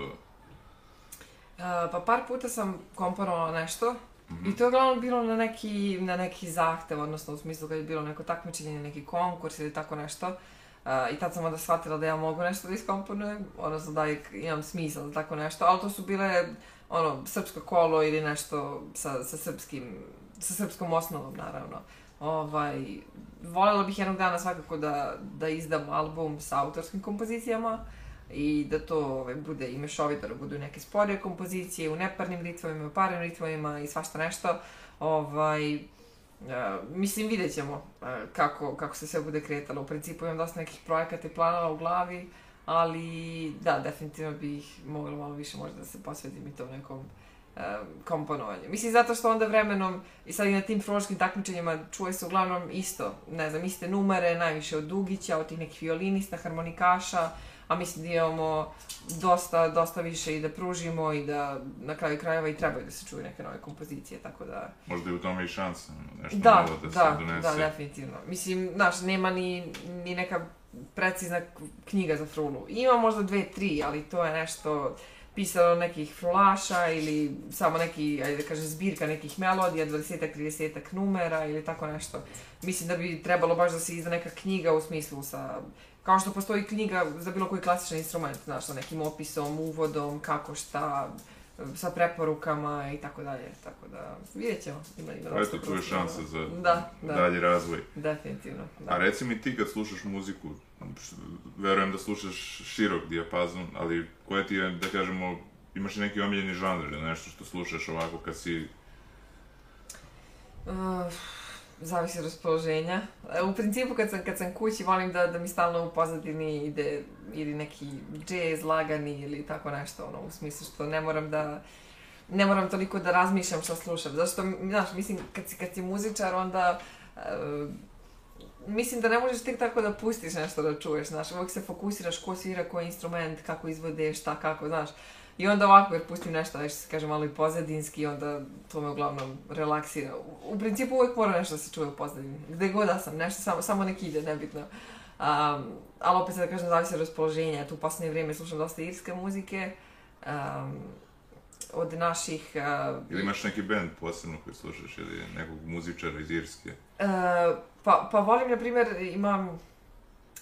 Uh, pa par puta sam komponovala nešto, -hmm. I to je uglavnom bilo na neki, na neki zahtev, odnosno u smislu kad je bilo neko takmičenje, neki konkurs ili tako nešto. Uh, I tad sam onda shvatila da ja mogu nešto da iskomponujem, odnosno da imam smisla za tako nešto, ali to su bile ono, srpsko kolo ili nešto sa, sa srpskim, sa srpskom osnovom, naravno. Ovaj, voljela bih jednog dana svakako da, da izdam album sa autorskim kompozicijama, i da to ovaj, bude i mešovito, da budu neke sporije kompozicije u neparnim ritmovima, u parnim ritmovima i svašta nešto. Ovaj, uh, mislim, vidjet ćemo uh, kako, kako se sve bude kretalo. U principu imam dosta nekih projekata i planova u glavi, ali da, definitivno bih mogla malo više možda da se posvetim i tom nekom uh, komponovanju. Mislim, zato što onda vremenom, i sad i na tim frološkim takmičenjima čuje se uglavnom isto, ne znam, iste numere, najviše od Dugića, od tih nekih violinista, harmonikaša, a mislim da imamo dosta, dosta više i da pružimo i da na kraju krajeva i trebaju da se čuju neke nove kompozicije, tako da... Možda je u tome i šansa, nešto da, novo da, da se donese. Da, definitivno. Mislim, znaš, nema ni, ni neka precizna knjiga za frulu. Ima možda dve, tri, ali to je nešto pisano nekih frulaša ili samo neki, ajde da kažem, zbirka nekih melodija, 20-ak, 30-ak numera ili tako nešto. Mislim da bi trebalo baš da se izda neka knjiga u smislu sa Kao što postoji knjiga za bilo koji klasičan instrument, znaš, sa nekim opisom, uvodom, kako šta, sa preporukama i tako dalje. Tako da, vidjet ćemo. Ima, ima eto, tu je šansa za da, da, dalji razvoj. definitivno. Da. A reci mi ti kad slušaš muziku, verujem da slušaš širok dijapazon, ali koje ti je, da kažemo, imaš neki omiljeni žanr ili nešto što slušaš ovako kad si... Uh, zavisi od raspoloženja. E, U principu kad sam, kad sam kući volim da, da mi stalno u pozadini ide ili neki džez lagani ili tako nešto, ono, u smislu što ne moram da ne moram toliko da razmišljam šta slušam. Zašto, znaš, mislim, kad si, kad si muzičar, onda e, mislim da ne možeš tek tako da pustiš nešto da čuješ, znaš, uvijek se fokusiraš ko svira, koji instrument, kako izvode, šta, kako, znaš. I onda ovako, jer pustim nešto, nešto se kaže malo i pozadinski, onda to me uglavnom relaksira. U, u principu uvijek mora nešto da se čuje u pozadini. Gde god da sam, nešto samo, samo nek ide, nebitno. Um, ali opet se da kažem, zavisi od raspoloženja. Tu u posljednje vrijeme slušam dosta irske muzike. Um, od naših... Uh, Ili imaš neki band posebno koji slušaš ili nekog muzičara iz Irske? Uh, pa, pa volim, na primjer, imam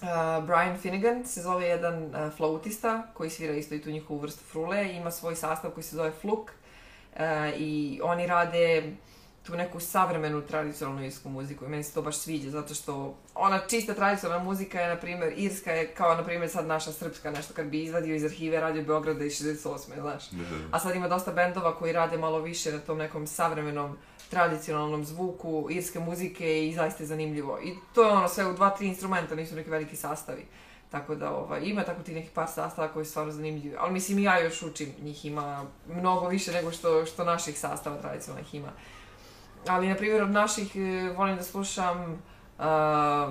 uh, Brian Finnegan, se zove jedan uh, flautista koji svira isto i tu njihovu vrstu frule, ima svoj sastav koji se zove Fluk uh, i oni rade tu neku savremenu tradicionalnu irsku muziku i meni se to baš sviđa zato što ona čista tradicionalna muzika je, na primjer, irska je kao, na primjer, sad naša srpska, nešto kad bi izvadio iz arhive Radio Beograda iz 68. znaš. Da, da. A sad ima dosta bendova koji rade malo više na tom nekom savremenom tradicionalnom zvuku irske muzike i zaista je zanimljivo. I to je ono sve u dva, tri instrumenta, nisu neki veliki sastavi. Tako da ovaj, ima tako ti neki par sastava koji su stvarno zanimljivi. Ali mislim ja još učim, njih ima mnogo više nego što, što naših sastava tradicionalnih ima. Ali, na primjer, od naših e, volim da slušam uh,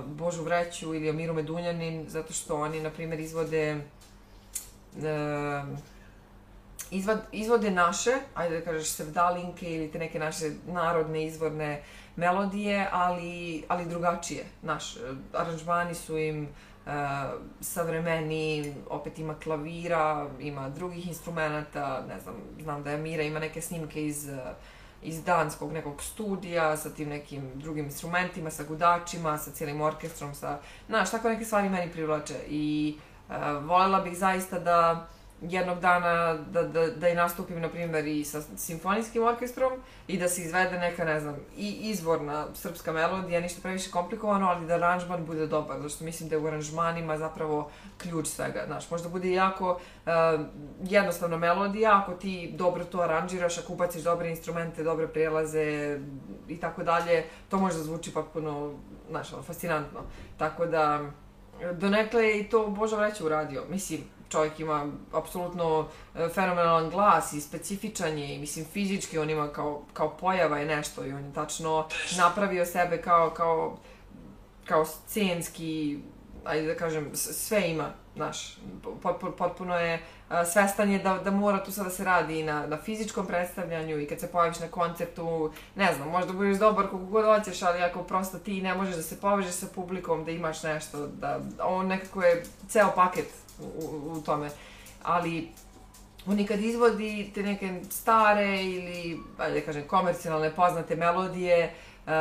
Božu Vreću ili Amiru Medunjanin, zato što oni, na primjer, izvode e, izvad, izvode naše, ajde da kažeš sevdalinke ili te neke naše narodne izvorne melodije, ali, ali drugačije. Naš, e, aranžmani su im uh, savremeni, opet ima klavira, ima drugih instrumenta, ne znam, znam da je Mira ima neke snimke iz, uh, iz danskog nekog studija sa tim nekim drugim instrumentima, sa gudačima, sa cijelim orkestrom, sa, znaš, tako neke stvari meni privlače. I uh, voljela bih zaista da jednog dana da, da, da i nastupim, na primjer, i sa simfonijskim orkestrom i da se izvede neka, ne znam, i izvorna srpska melodija, ništa previše komplikovano, ali da aranžman bude dobar, zato što mislim da je u aranžmanima zapravo ključ svega, znaš, možda bude jako uh, jednostavna melodija, ako ti dobro to aranžiraš, ako ubaciš dobre instrumente, dobre prijelaze i tako dalje, to može da zvuči potpuno, znaš, fascinantno. Tako da, donekle je i to Boža Vreća uradio, mislim, čovjek ima apsolutno e, fenomenalan glas i specifičan je i mislim fizički on ima kao, kao pojava je nešto i on je tačno napravio sebe kao, kao, kao scenski, ajde da kažem, sve ima, znaš, potpuno, je a, svestan je da, da mora tu sada se radi i na, na fizičkom predstavljanju i kad se pojaviš na koncertu, ne znam, možda budeš dobar koliko god hoćeš, ali ako prosto ti ne možeš da se povežeš sa publikom, da imaš nešto, da on nekako je ceo paket u, u, tome. Ali on i kad izvodi te neke stare ili, ajde da kažem, komercijalne poznate melodije, uh,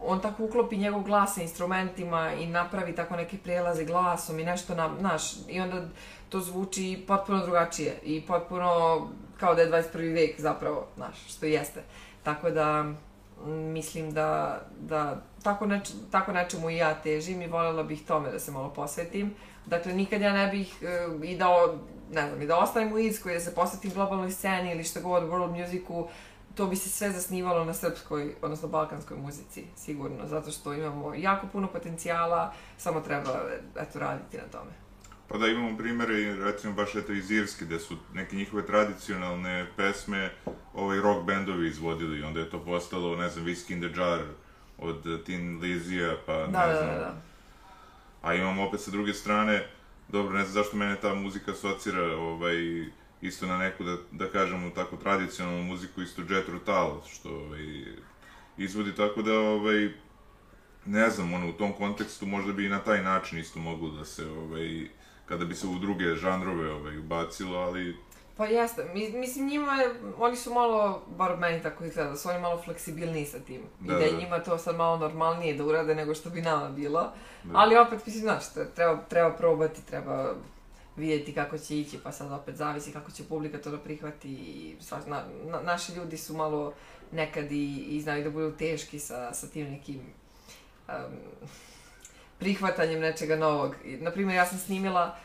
on tako uklopi njegov glas sa instrumentima i napravi tako neke prelaze glasom i nešto nam, znaš, i onda to zvuči potpuno drugačije i potpuno kao da je 21. vek zapravo, znaš, što jeste. Tako da, mm, mislim da, da tako, neč, tako nečemu i ja težim i voljela bih tome da se malo posvetim. Dakle, nikad ja ne bih uh, i da, o- ne znam, i da ostanem u Irskoj, da se posvetim globalnoj sceni ili što god, world musicu, to bi se sve zasnivalo na srpskoj, odnosno balkanskoj muzici, sigurno, zato što imamo jako puno potencijala, samo treba, eto, raditi na tome. Pa da imamo primere, recimo baš eto iz Irske, gde su neke njihove tradicionalne pesme ovaj rock bendovi izvodili i onda je to postalo, ne znam, Whiskey in the Jar od Tin Lizija, pa Da, ne da, znam. da, da. A imamo opet sa druge strane, dobro, ne znam zašto mene ta muzika asocira, ovaj, isto na neku, da, da kažemo, tako tradicionalnu muziku, isto Jet Rotal, što ovaj, izvodi tako da, ovaj, ne znam, ono, u tom kontekstu možda bi i na taj način isto moglo da se, ovaj, kada bi se u druge žanrove ovaj, ubacilo, ali Pa jeste, Mi, mislim njima, je- oni su malo, bar meni tako izgleda, da su oni malo fleksibilniji sa tim. Da, I da je da. njima to sad malo normalnije da urade nego što bi nama bilo. Da. Ali opet, mislim, znaš, tre- treba, treba probati, treba vidjeti kako će ići, pa sad opet zavisi kako će publika to da prihvati i sva, na, na, naši ljudi su malo nekad i, i znaju da budu teški sa, sa tim nekim um, prihvatanjem nečega novog. Naprimjer, ja sam snimila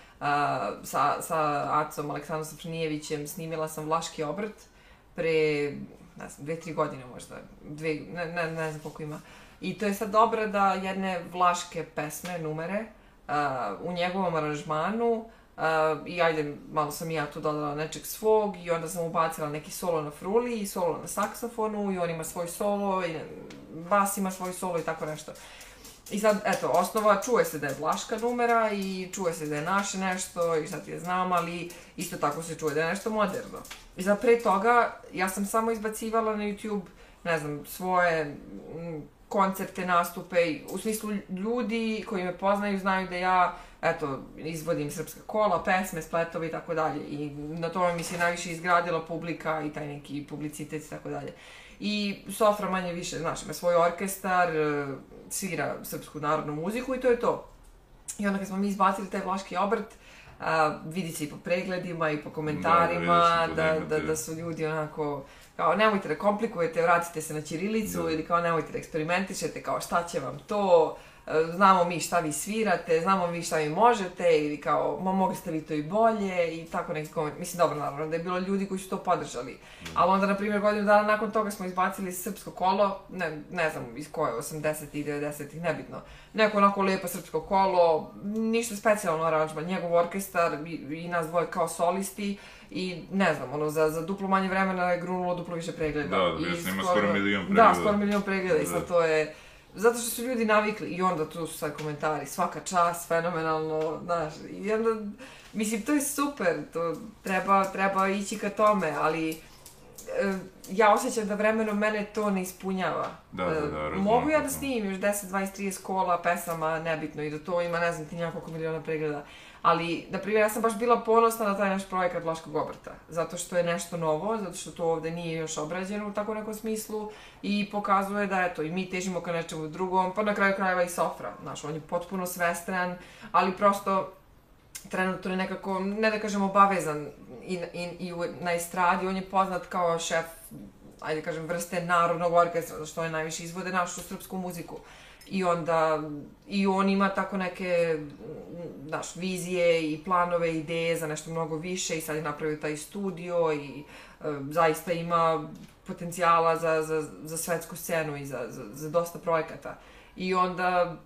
sa, sa Acom Aleksandrom Safranijevićem, snimila sam Vlaški obrt pre, ne znam, dve, tri godine možda, dve, ne, ne, ne znam koliko ima. I to je sad dobro da jedne vlaške pesme, numere, uh, u njegovom aranžmanu, Uh, I ajde, malo sam ja tu dodala nečeg svog i onda sam ubacila neki solo na fruli i solo na saksofonu i on ima svoj solo i bas ima svoj solo i tako nešto. I sad, eto, osnova, čuje se da je Vlaška numera i čuje se da je naše nešto i sad je znam, ali isto tako se čuje da je nešto moderno. I sad pre toga, ja sam samo izbacivala na YouTube, ne znam, svoje koncerte, nastupe, u smislu ljudi koji me poznaju znaju da ja eto, izvodim srpska kola, pesme, spletove i tako dalje. I na tome mi se najviše izgradila publika i taj neki publicitet i tako dalje. I Sofra manje više, znaš, ima svoj orkestar, e, svira srpsku narodnu muziku i to je to. I onda kad smo mi izbacili taj vlaški obrt, a, vidi se i po pregledima i po komentarima da, da, da, da su ljudi onako kao nemojte da komplikujete, vratite se na ćirilicu da. ili kao nemojte da eksperimentišete, kao šta će vam to, znamo mi šta vi svirate, znamo mi šta vi možete ili kao, ma mogli ste vi to i bolje i tako neki koment. Mislim, dobro, naravno, da je bilo ljudi koji su to podržali. Mm. Ali onda, na primjer, godinu dana nakon toga smo izbacili srpsko kolo, ne, ne znam iz koje, 80 i 90 ih nebitno. Neko onako lepo srpsko kolo, ništa specijalno aranžman, njegov orkestar i, i nas dvoje kao solisti i ne znam, ono, za, za duplo manje vremena je grunulo duplo više pregleda. Da, da, I skoro, skoro milion pregleda. Da, skoro milion pregleda i sad da. to je Zato što su ljudi navikli i onda tu su sad komentari, svaka čast, fenomenalno, znaš, i onda, mislim, to je super, to treba, treba ići ka tome, ali e, ja osjećam da vremenom mene to ne ispunjava. Da, da, da, razumem. Mogu ja da snimim još 10, 20, 30 kola, pesama, nebitno, i da to ima, ne znam, ti njakoliko miliona pregleda. Ali, na primjer, ja sam baš bila ponosna na taj naš projekat Vlaškog obrta, zato što je nešto novo, zato što to ovde nije još obrađeno u tako nekom smislu i pokazuje da, eto, i mi težimo ka nečemu drugom, pa na kraju krajeva i Sofra, znaš, on je potpuno svestran, ali prosto trenutno je nekako, ne da kažem obavezan i, i, i na estradi, on je poznat kao šef, ajde kažem, vrste narodnog orkestra, što je najviše izvode našu srpsku muziku. I onda, i on ima tako neke, znaš, vizije i planove, ideje za nešto mnogo više i sad je napravio taj studio i e, zaista ima potencijala za, za, za svetsku scenu i za, za, za dosta projekata. I onda,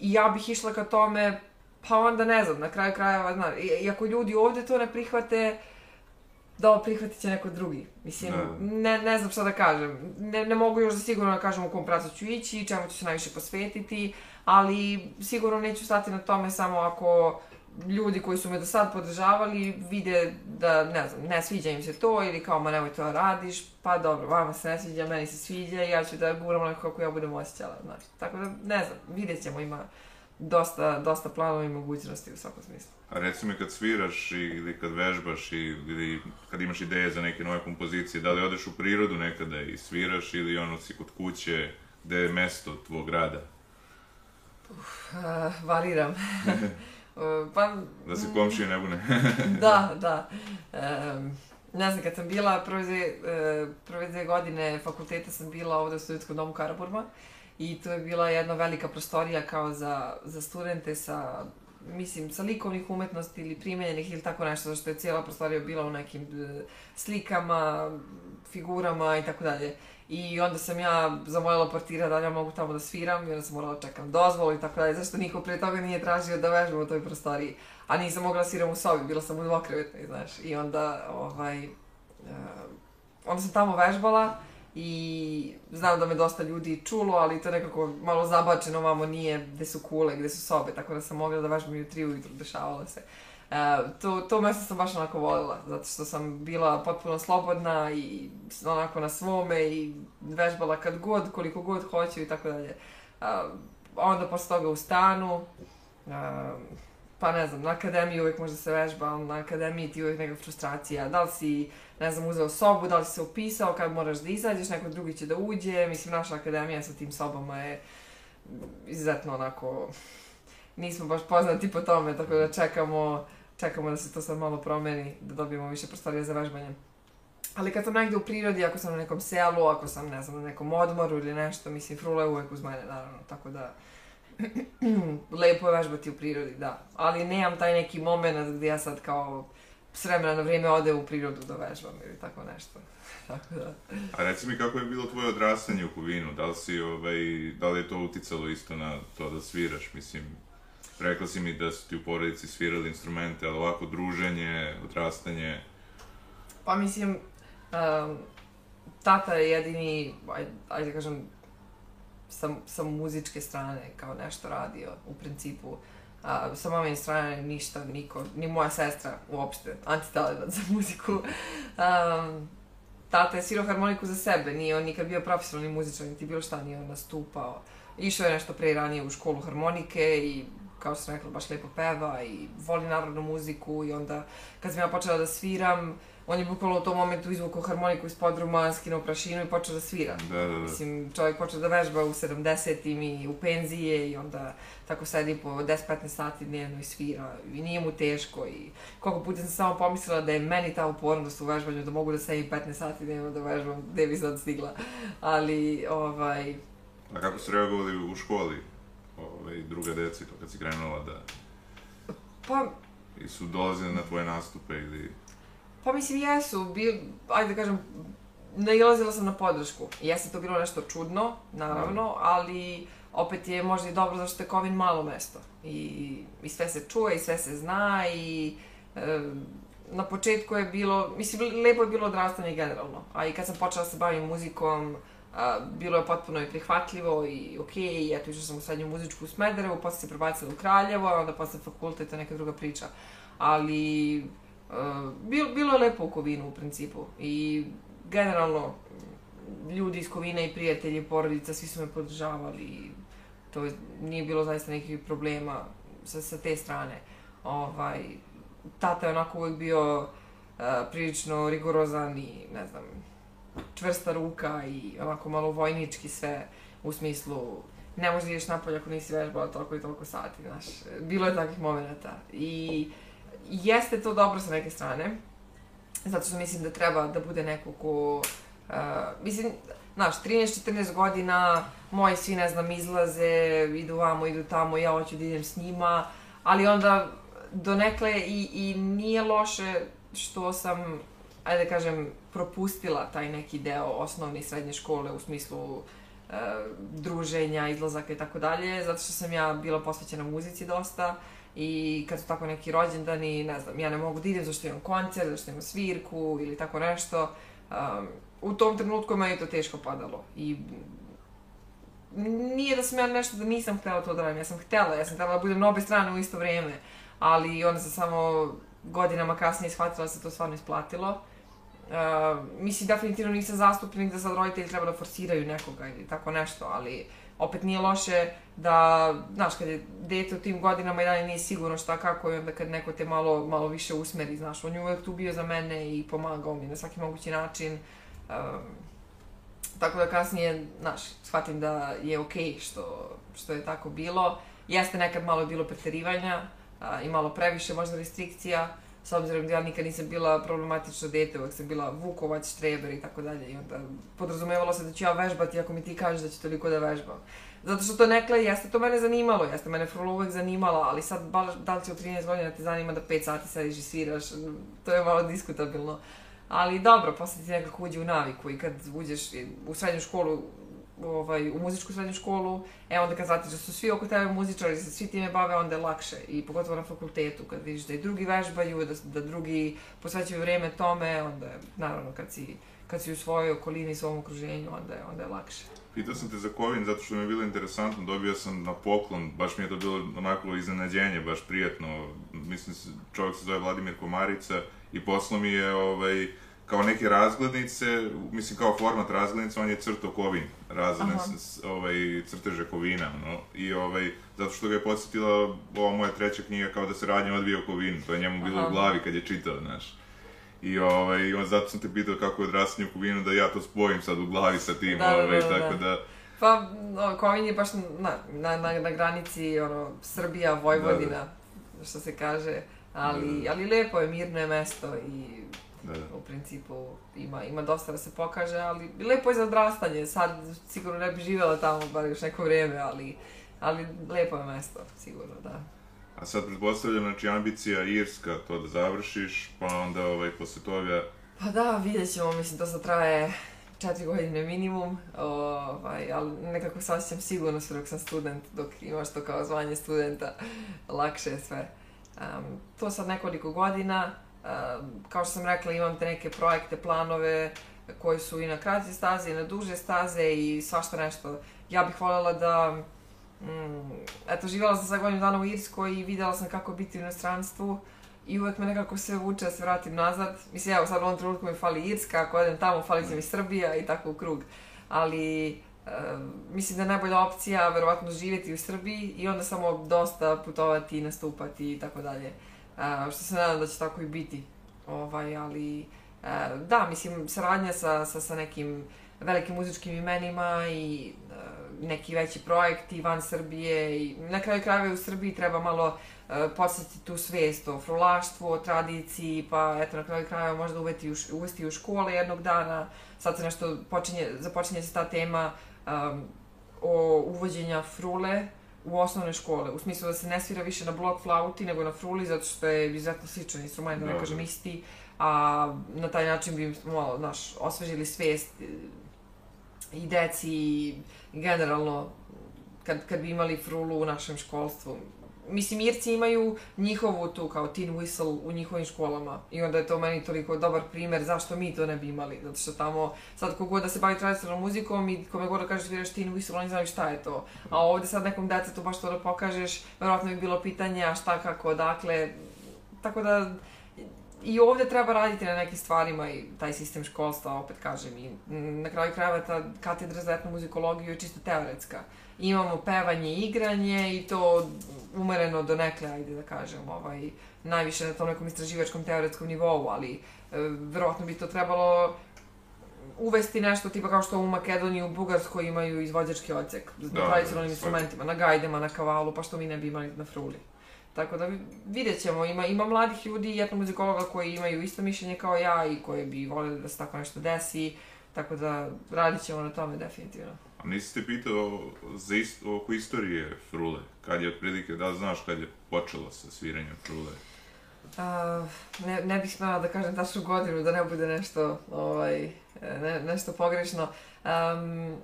i ja bih išla ka tome, pa onda ne znam, na kraju krajeva, znaš, i, ako ljudi ovde to ne prihvate, da ovo prihvatit će neko drugi. Mislim, da. ne, ne znam šta da kažem. Ne, ne mogu još da sigurno da kažem u kom pracu ću ići, čemu ću se najviše posvetiti, ali sigurno neću stati na tome samo ako ljudi koji su me do sad podržavali vide da, ne znam, ne sviđa im se to ili kao, ma nemoj to da radiš, pa dobro, vama se ne sviđa, meni se sviđa i ja ću da guram onako kako ja budem osjećala, znači. Tako da, ne znam, vidjet ćemo, ima dosta, dosta planova i mogućnosti u svakom smislu. A reci mi kad sviraš ili kad vežbaš ili kad imaš ideje za neke nove kompozicije, da li odeš u prirodu nekada i sviraš ili ono si kod kuće, gde je mesto tvog rada? Uf, uh, variram. pa, da se komšije ne bune. da, da. Um, ne znam, kad sam bila prve dve, uh, prve dve godine fakulteta sam bila ovde u studentskom domu Karaburma i to je bila jedna velika prostorija kao za, za studente sa mislim, sa likovnih umetnosti ili primenjenih ili tako nešto, zašto je cijela prostorija bila u nekim e, slikama, figurama i tako dalje. I onda sam ja zamolila portira da li ja mogu tamo da sviram i onda sam morala da čekam dozvolu i tako dalje, zašto niko pre toga nije tražio da vežbam u toj prostoriji. A nisam mogla da sviram u sobi, bila sam u dvokrevetnoj, znaš. I onda, ovaj, uh, onda sam tamo vežbala i znam da me dosta ljudi čulo, ali to nekako malo zabačeno vamo nije gde su kule, gde su sobe, tako da sam mogla da vežbam i u tri ujutru, dešavalo se. Uh, to, to mesto sam baš onako volila, zato što sam bila potpuno slobodna i onako na svome i vežbala kad god, koliko god hoću i tako dalje. Uh, onda posle toga u stanu, uh, pa ne znam, na akademiji uvijek može se vežba, ali na akademiji ti uvijek neka frustracija, da li si ne znam, uzeo sobu, da li si se upisao, kad moraš da izađeš, neko drugi će da uđe. Mislim, naša akademija sa tim sobama je izuzetno onako, nismo baš poznati po tome, tako da čekamo čekamo da se to sad malo promeni, da dobijemo više prostorija za vežbanje. Ali kad sam negde u prirodi, ako sam na nekom selu, ako sam, ne znam, na nekom odmoru ili nešto, mislim, frula je uvek uz mene, naravno, tako da... lepo je vežbati u prirodi, da. Ali nemam taj neki moment gdje ja sad kao s vremena na vrijeme ode u prirodu da vežbam ili tako nešto. tako da. A reci mi kako je bilo tvoje odrastanje u Kovinu? Da li, si, ovaj, da li je to uticalo isto na to da sviraš? Mislim, rekla si mi da su ti u porodici svirali instrumente, ali ovako druženje, odrastanje... Pa mislim, um, tata je jedini, ajde, ajde kažem, sa, sa muzičke strane kao nešto radio u principu. A, sa mame strane ništa, niko, ni moja sestra uopšte, antitalent za muziku. Um, tata je svirao harmoniku za sebe, nije on nikad bio profesionalni muzičar, niti bilo šta, nije on nastupao. Išao je nešto pre ranije u školu harmonike i kao što sam rekla, baš lepo peva i voli narodnu muziku i onda kad sam ja počela da sviram, on je bukvalno u tom momentu izvukao harmoniku iz podruma, skinuo prašinu i počeo da svira. Da, da, da. Mislim, čovjek počeo da vežba u 70-im i u penzije i onda tako sedi po 10-15 sati dnevno i svira i nije mu teško i koliko puta sam samo pomislila da je meni ta upornost u vežbanju, da mogu da sedim 15 sati dnevno da vežbam, gde bi sad stigla. Ali, ovaj... A kako su reagovali u školi, ovaj, druga deci, to kad si krenula da... Pa... I su dolazili na tvoje nastupe ili... Pa mislim, jesu, bi, ajde da kažem, nailazila sam na podršku. Jeste to bilo nešto čudno, naravno, ali opet je možda i dobro zašto je Kovin malo mesto. I, i sve se čuje i sve se zna i e, na početku je bilo, mislim, lepo je bilo odrastanje generalno. A i kad sam počela da se bavim muzikom, a, bilo je potpuno i prihvatljivo i okej, okay, i eto išla sam u srednju muzičku u Smederevu, posle se prebacila u Kraljevo, a onda posle fakulteta neka druga priča. Ali bilo, bilo je lepo u Kovinu u principu i generalno ljudi iz Kovina i prijatelji, porodica, svi su me podržavali i to je, nije bilo zaista nekih problema sa, sa te strane. Ovaj, tata je onako uvek bio uh, prilično rigorozan i, ne znam, čvrsta ruka i onako malo vojnički sve u smislu ne možeš da ideš napolje ako nisi vežbala toliko i toliko sati, znaš. Bilo je takvih momenta i uh, jeste to dobro sa neke strane, zato što mislim da treba da bude neko ko, uh, mislim, znaš, 13-14 godina, moji svi, ne znam, izlaze, idu vamo, idu tamo, ja hoću da idem s njima, ali onda donekle i, i nije loše što sam, ajde da kažem, propustila taj neki deo osnovne i srednje škole u smislu e, druženja, izlazaka i tako dalje, zato što sam ja bila posvećena muzici dosta i kad su tako neki rođendani, ne znam, ja ne mogu da idem zašto imam koncert, zašto imam svirku ili tako nešto. Um, u tom trenutku me je to teško padalo i nije da sam ja nešto da nisam htela to da radim, ja sam htela, ja sam htela da budem na obe strane u isto vrijeme, ali onda sam samo godinama kasnije shvatila da se to stvarno isplatilo. Uh, mislim, definitivno nisam zastupnik da sad roditelji treba da forsiraju nekoga ili tako nešto, ali opet nije loše da, znaš, kad je dete u tim godinama i dalje nije sigurno šta kako i onda kad neko te malo, malo više usmeri, znaš, on je uvek tu bio za mene i pomagao mi na svaki mogući način. Um, tako da kasnije, znaš, shvatim da je okej okay što, što je tako bilo. Jeste nekad malo bilo preterivanja a, i malo previše možda restrikcija, s obzirom da ja nikad nisam bila problematično dete, uvek sam bila vukovac, štreber i tako dalje. I onda podrazumevalo se da ću ja vežbati ako mi ti kažeš da ću toliko da vežbam. Zato što to nekle, jeste to mene zanimalo, jeste mene frula uvek zanimala, ali sad da li će u 13 godina te zanima da 5 sati sediš i sviraš, to je malo diskutabilno. Ali dobro, posle ti nekako uđe u naviku i kad uđeš u srednju školu, ovaj, u muzičku srednju školu, e onda kad znatiš da su svi oko tebe muzičari, da se svi time bave, onda je lakše. I pogotovo na fakultetu, kad vidiš da i drugi vežbaju, da, da drugi posvećaju vreme tome, onda je, naravno, kad si, kad si u svojoj okolini, svom okruženju, onda je, onda je lakše. Pitao sam te za Kovin zato što mi je bilo interesantno, dobio sam na poklon, baš mi je to bilo onako iznenađenje, baš prijatno. Mislim, čovjek se zove Vladimir Komarica i poslao mi je ovaj, kao neke razglednice, mislim kao format razglednice, on je crto Kovin, razgledne ovaj, crteže Kovina, no, i ovaj, zato što ga je podsjetila ova moja treća knjiga kao da se radnje odvija o Kovinu, to je njemu bilo Aha. u glavi kad je čitao, znaš. I ovaj, on, zato sam te pitao kako je odrastanje u Kovinu, da ja to spojim sad u glavi sa tim, da, ovaj, da, da, tako da... Pa, no, Kovin je baš na, na, na, na granici, ono, Srbija, Vojvodina, da, da. što se kaže. Ali, Da. ali lepo je, mirno je mesto i Da, da. u principu ima, ima dosta da se pokaže, ali lepo je za odrastanje. Sad sigurno ne bi živjela tamo bar još neko vrijeme, ali, ali lepo je mesto, sigurno, da. A sad pretpostavljam, znači ambicija Irska, to da završiš, pa onda ovaj, posle toga, Pa da, vidjet ćemo, mislim, to sad traje četiri godine minimum, ovaj, ali nekako se osjećam sigurno sve dok sam student, dok imaš to kao zvanje studenta, lakše je sve. Um, to sad nekoliko godina, kao što sam rekla, imam te neke projekte, planove koji su i na kraće staze i na duže staze i svašta nešto. Ja bih voljela da, mm, eto, živjela sam sad godinu dana u Irskoj i vidjela sam kako biti u inostranstvu i uvek me nekako sve vuče da se vratim nazad. Mislim, evo sad u ovom trenutku mi fali Irska, ako odem tamo fali će mi Srbija i tako u krug. Ali e, mislim da je najbolja opcija verovatno živjeti u Srbiji i onda samo dosta putovati, nastupati i tako dalje. Što se nadam da će tako i biti. Ovaj, ali da, mislim, saradnja sa, sa, sa nekim velikim muzičkim imenima i neki veći projekti van Srbije i na kraju krajeva u Srbiji treba malo e, podsjetiti tu svijest o frulaštvu, o tradiciji, pa eto na kraju krajeva možda uvesti u, uvesti u škole jednog dana. Sad se nešto počinje, započinje se ta tema um, o uvođenja frule u osnovne škole, u smislu da se ne svira više na blok flauti nego na fruli, zato što je izuzetno sličan instrument, da ne kažem da. isti, a na taj način bi malo, znaš, osvežili svijest e, i deci i generalno kad, kad bi imali frulu u našem školstvu. Mislim, Irci imaju njihovu tu kao tin whistle u njihovim školama i onda je to meni toliko dobar primjer zašto mi to ne bi imali, zato što tamo sad kogod da se bavi tradicionalnom muzikom i kome god da kažeš sviraš tin whistle, oni znaju šta je to. A ovdje sad nekom detetu baš to da pokažeš, verovatno bi bilo pitanje a šta, kako, dakle, tako da i ovdje treba raditi na nekim stvarima i taj sistem školstva, opet kažem, i na kraju krajeva ta katedra za etnomuzikologiju je čisto teoretska. Imamo pevanje igranje i to umereno do nekle, ajde da kažem, ovaj, najviše na tom nekom istraživačkom teoretskom nivou, ali e, verovatno bi to trebalo uvesti nešto tipa kao što u Makedoniji u Bugarskoj imaju izvođački odsek na Da, tradicionalnim da, instrumentima, na gajdama, na kavalu, pa što mi ne bi imali na fruli. Tako da vi- vidjet ćemo, ima, ima mladih ljudi i etnomuzikologa koji imaju isto mišljenje kao ja i koji bi voljeli da se tako nešto desi, tako da radit ćemo na tome definitivno. Nisi te pitao za ist, oko istorije frule, kad je otprilike, da znaš kad je počelo sa sviranjem frule? A, ne, ne bih smela da kažem tačnu godinu, da ne bude nešto, ovaj, ne, nešto pogrešno. Um,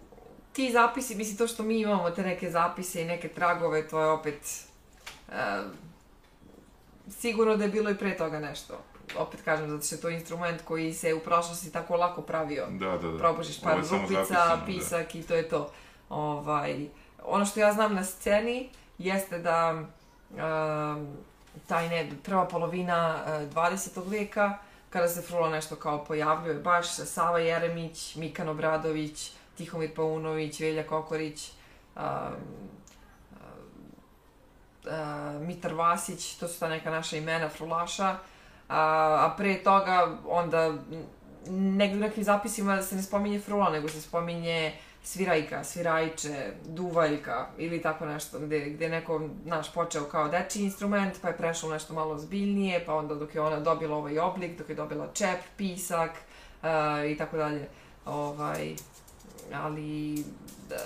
ti zapisi, mislim to što mi imamo, te neke zapise i neke tragove, to je opet um, sigurno da je bilo i pre toga nešto. Opet kažem, zato što je to instrument koji se u prošlosti tako lako pravio Da, da, da. probušiš par Ovo je samo rupica, zapisano, da. pisak i to je to. Ovaj, ono što ja znam na sceni jeste da um, taj ne, prva polovina uh, 20. vijeka, kada se frula nešto kao pojavljuje, baš Sava Jeremić, Mikan Obradović, Tihomir Paunović, Velja Kokorić, um, uh, Mitar Vasić, to su ta neka naša imena frulaša, a, a pre toga onda negdje u nekim zapisima se ne spominje frula, nego se spominje svirajka, svirajče, duvaljka ili tako nešto, gde, gde neko, naš, počeo kao dečiji instrument, pa je prešao nešto malo zbiljnije, pa onda dok je ona dobila ovaj oblik, dok je dobila čep, pisak uh, i tako dalje. Ovaj, ali da,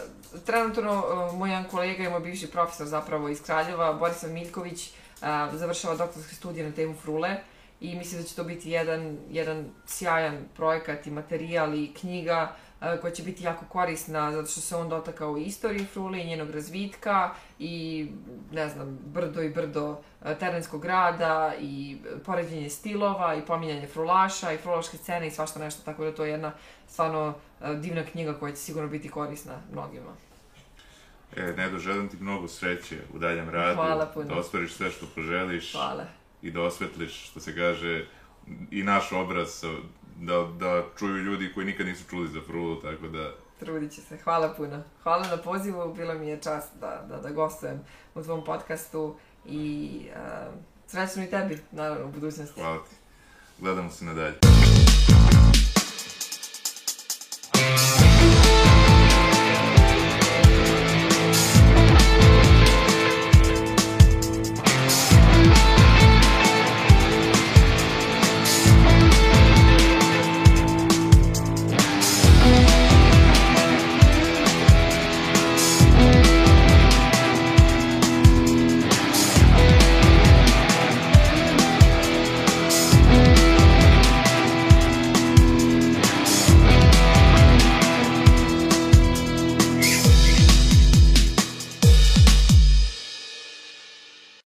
trenutno uh, moj jedan kolega i moj bivši profesor zapravo iz Kraljeva, Borislav Miljković, uh, završava doktorske studije na temu frule i mislim da će to biti jedan, jedan sjajan projekat i materijal i knjiga uh, koja će biti jako korisna zato što se on dotakao i istorije frule i njenog razvitka i ne znam, brdo i brdo uh, terenskog rada i poređenje stilova i pominjanje frulaša i frulaške scene i svašta nešto, tako da to je jedna stvarno uh, divna knjiga koja će sigurno biti korisna mnogima. E, Nedo, želim ti mnogo sreće u daljem radu, Hvala puno. da ostvariš sve što poželiš Hvala. I da osvetliš, što se kaže, i naš obraz, da, da čuju ljudi koji nikad nisu čuli za frulu, tako da Trudit će se. Hvala puno. Hvala na pozivu, bilo mi je čast da, da, da gostujem u tvom podcastu i uh, srećno i tebi, naravno, u budućnosti. hvala ti. Gledamo se nadalje.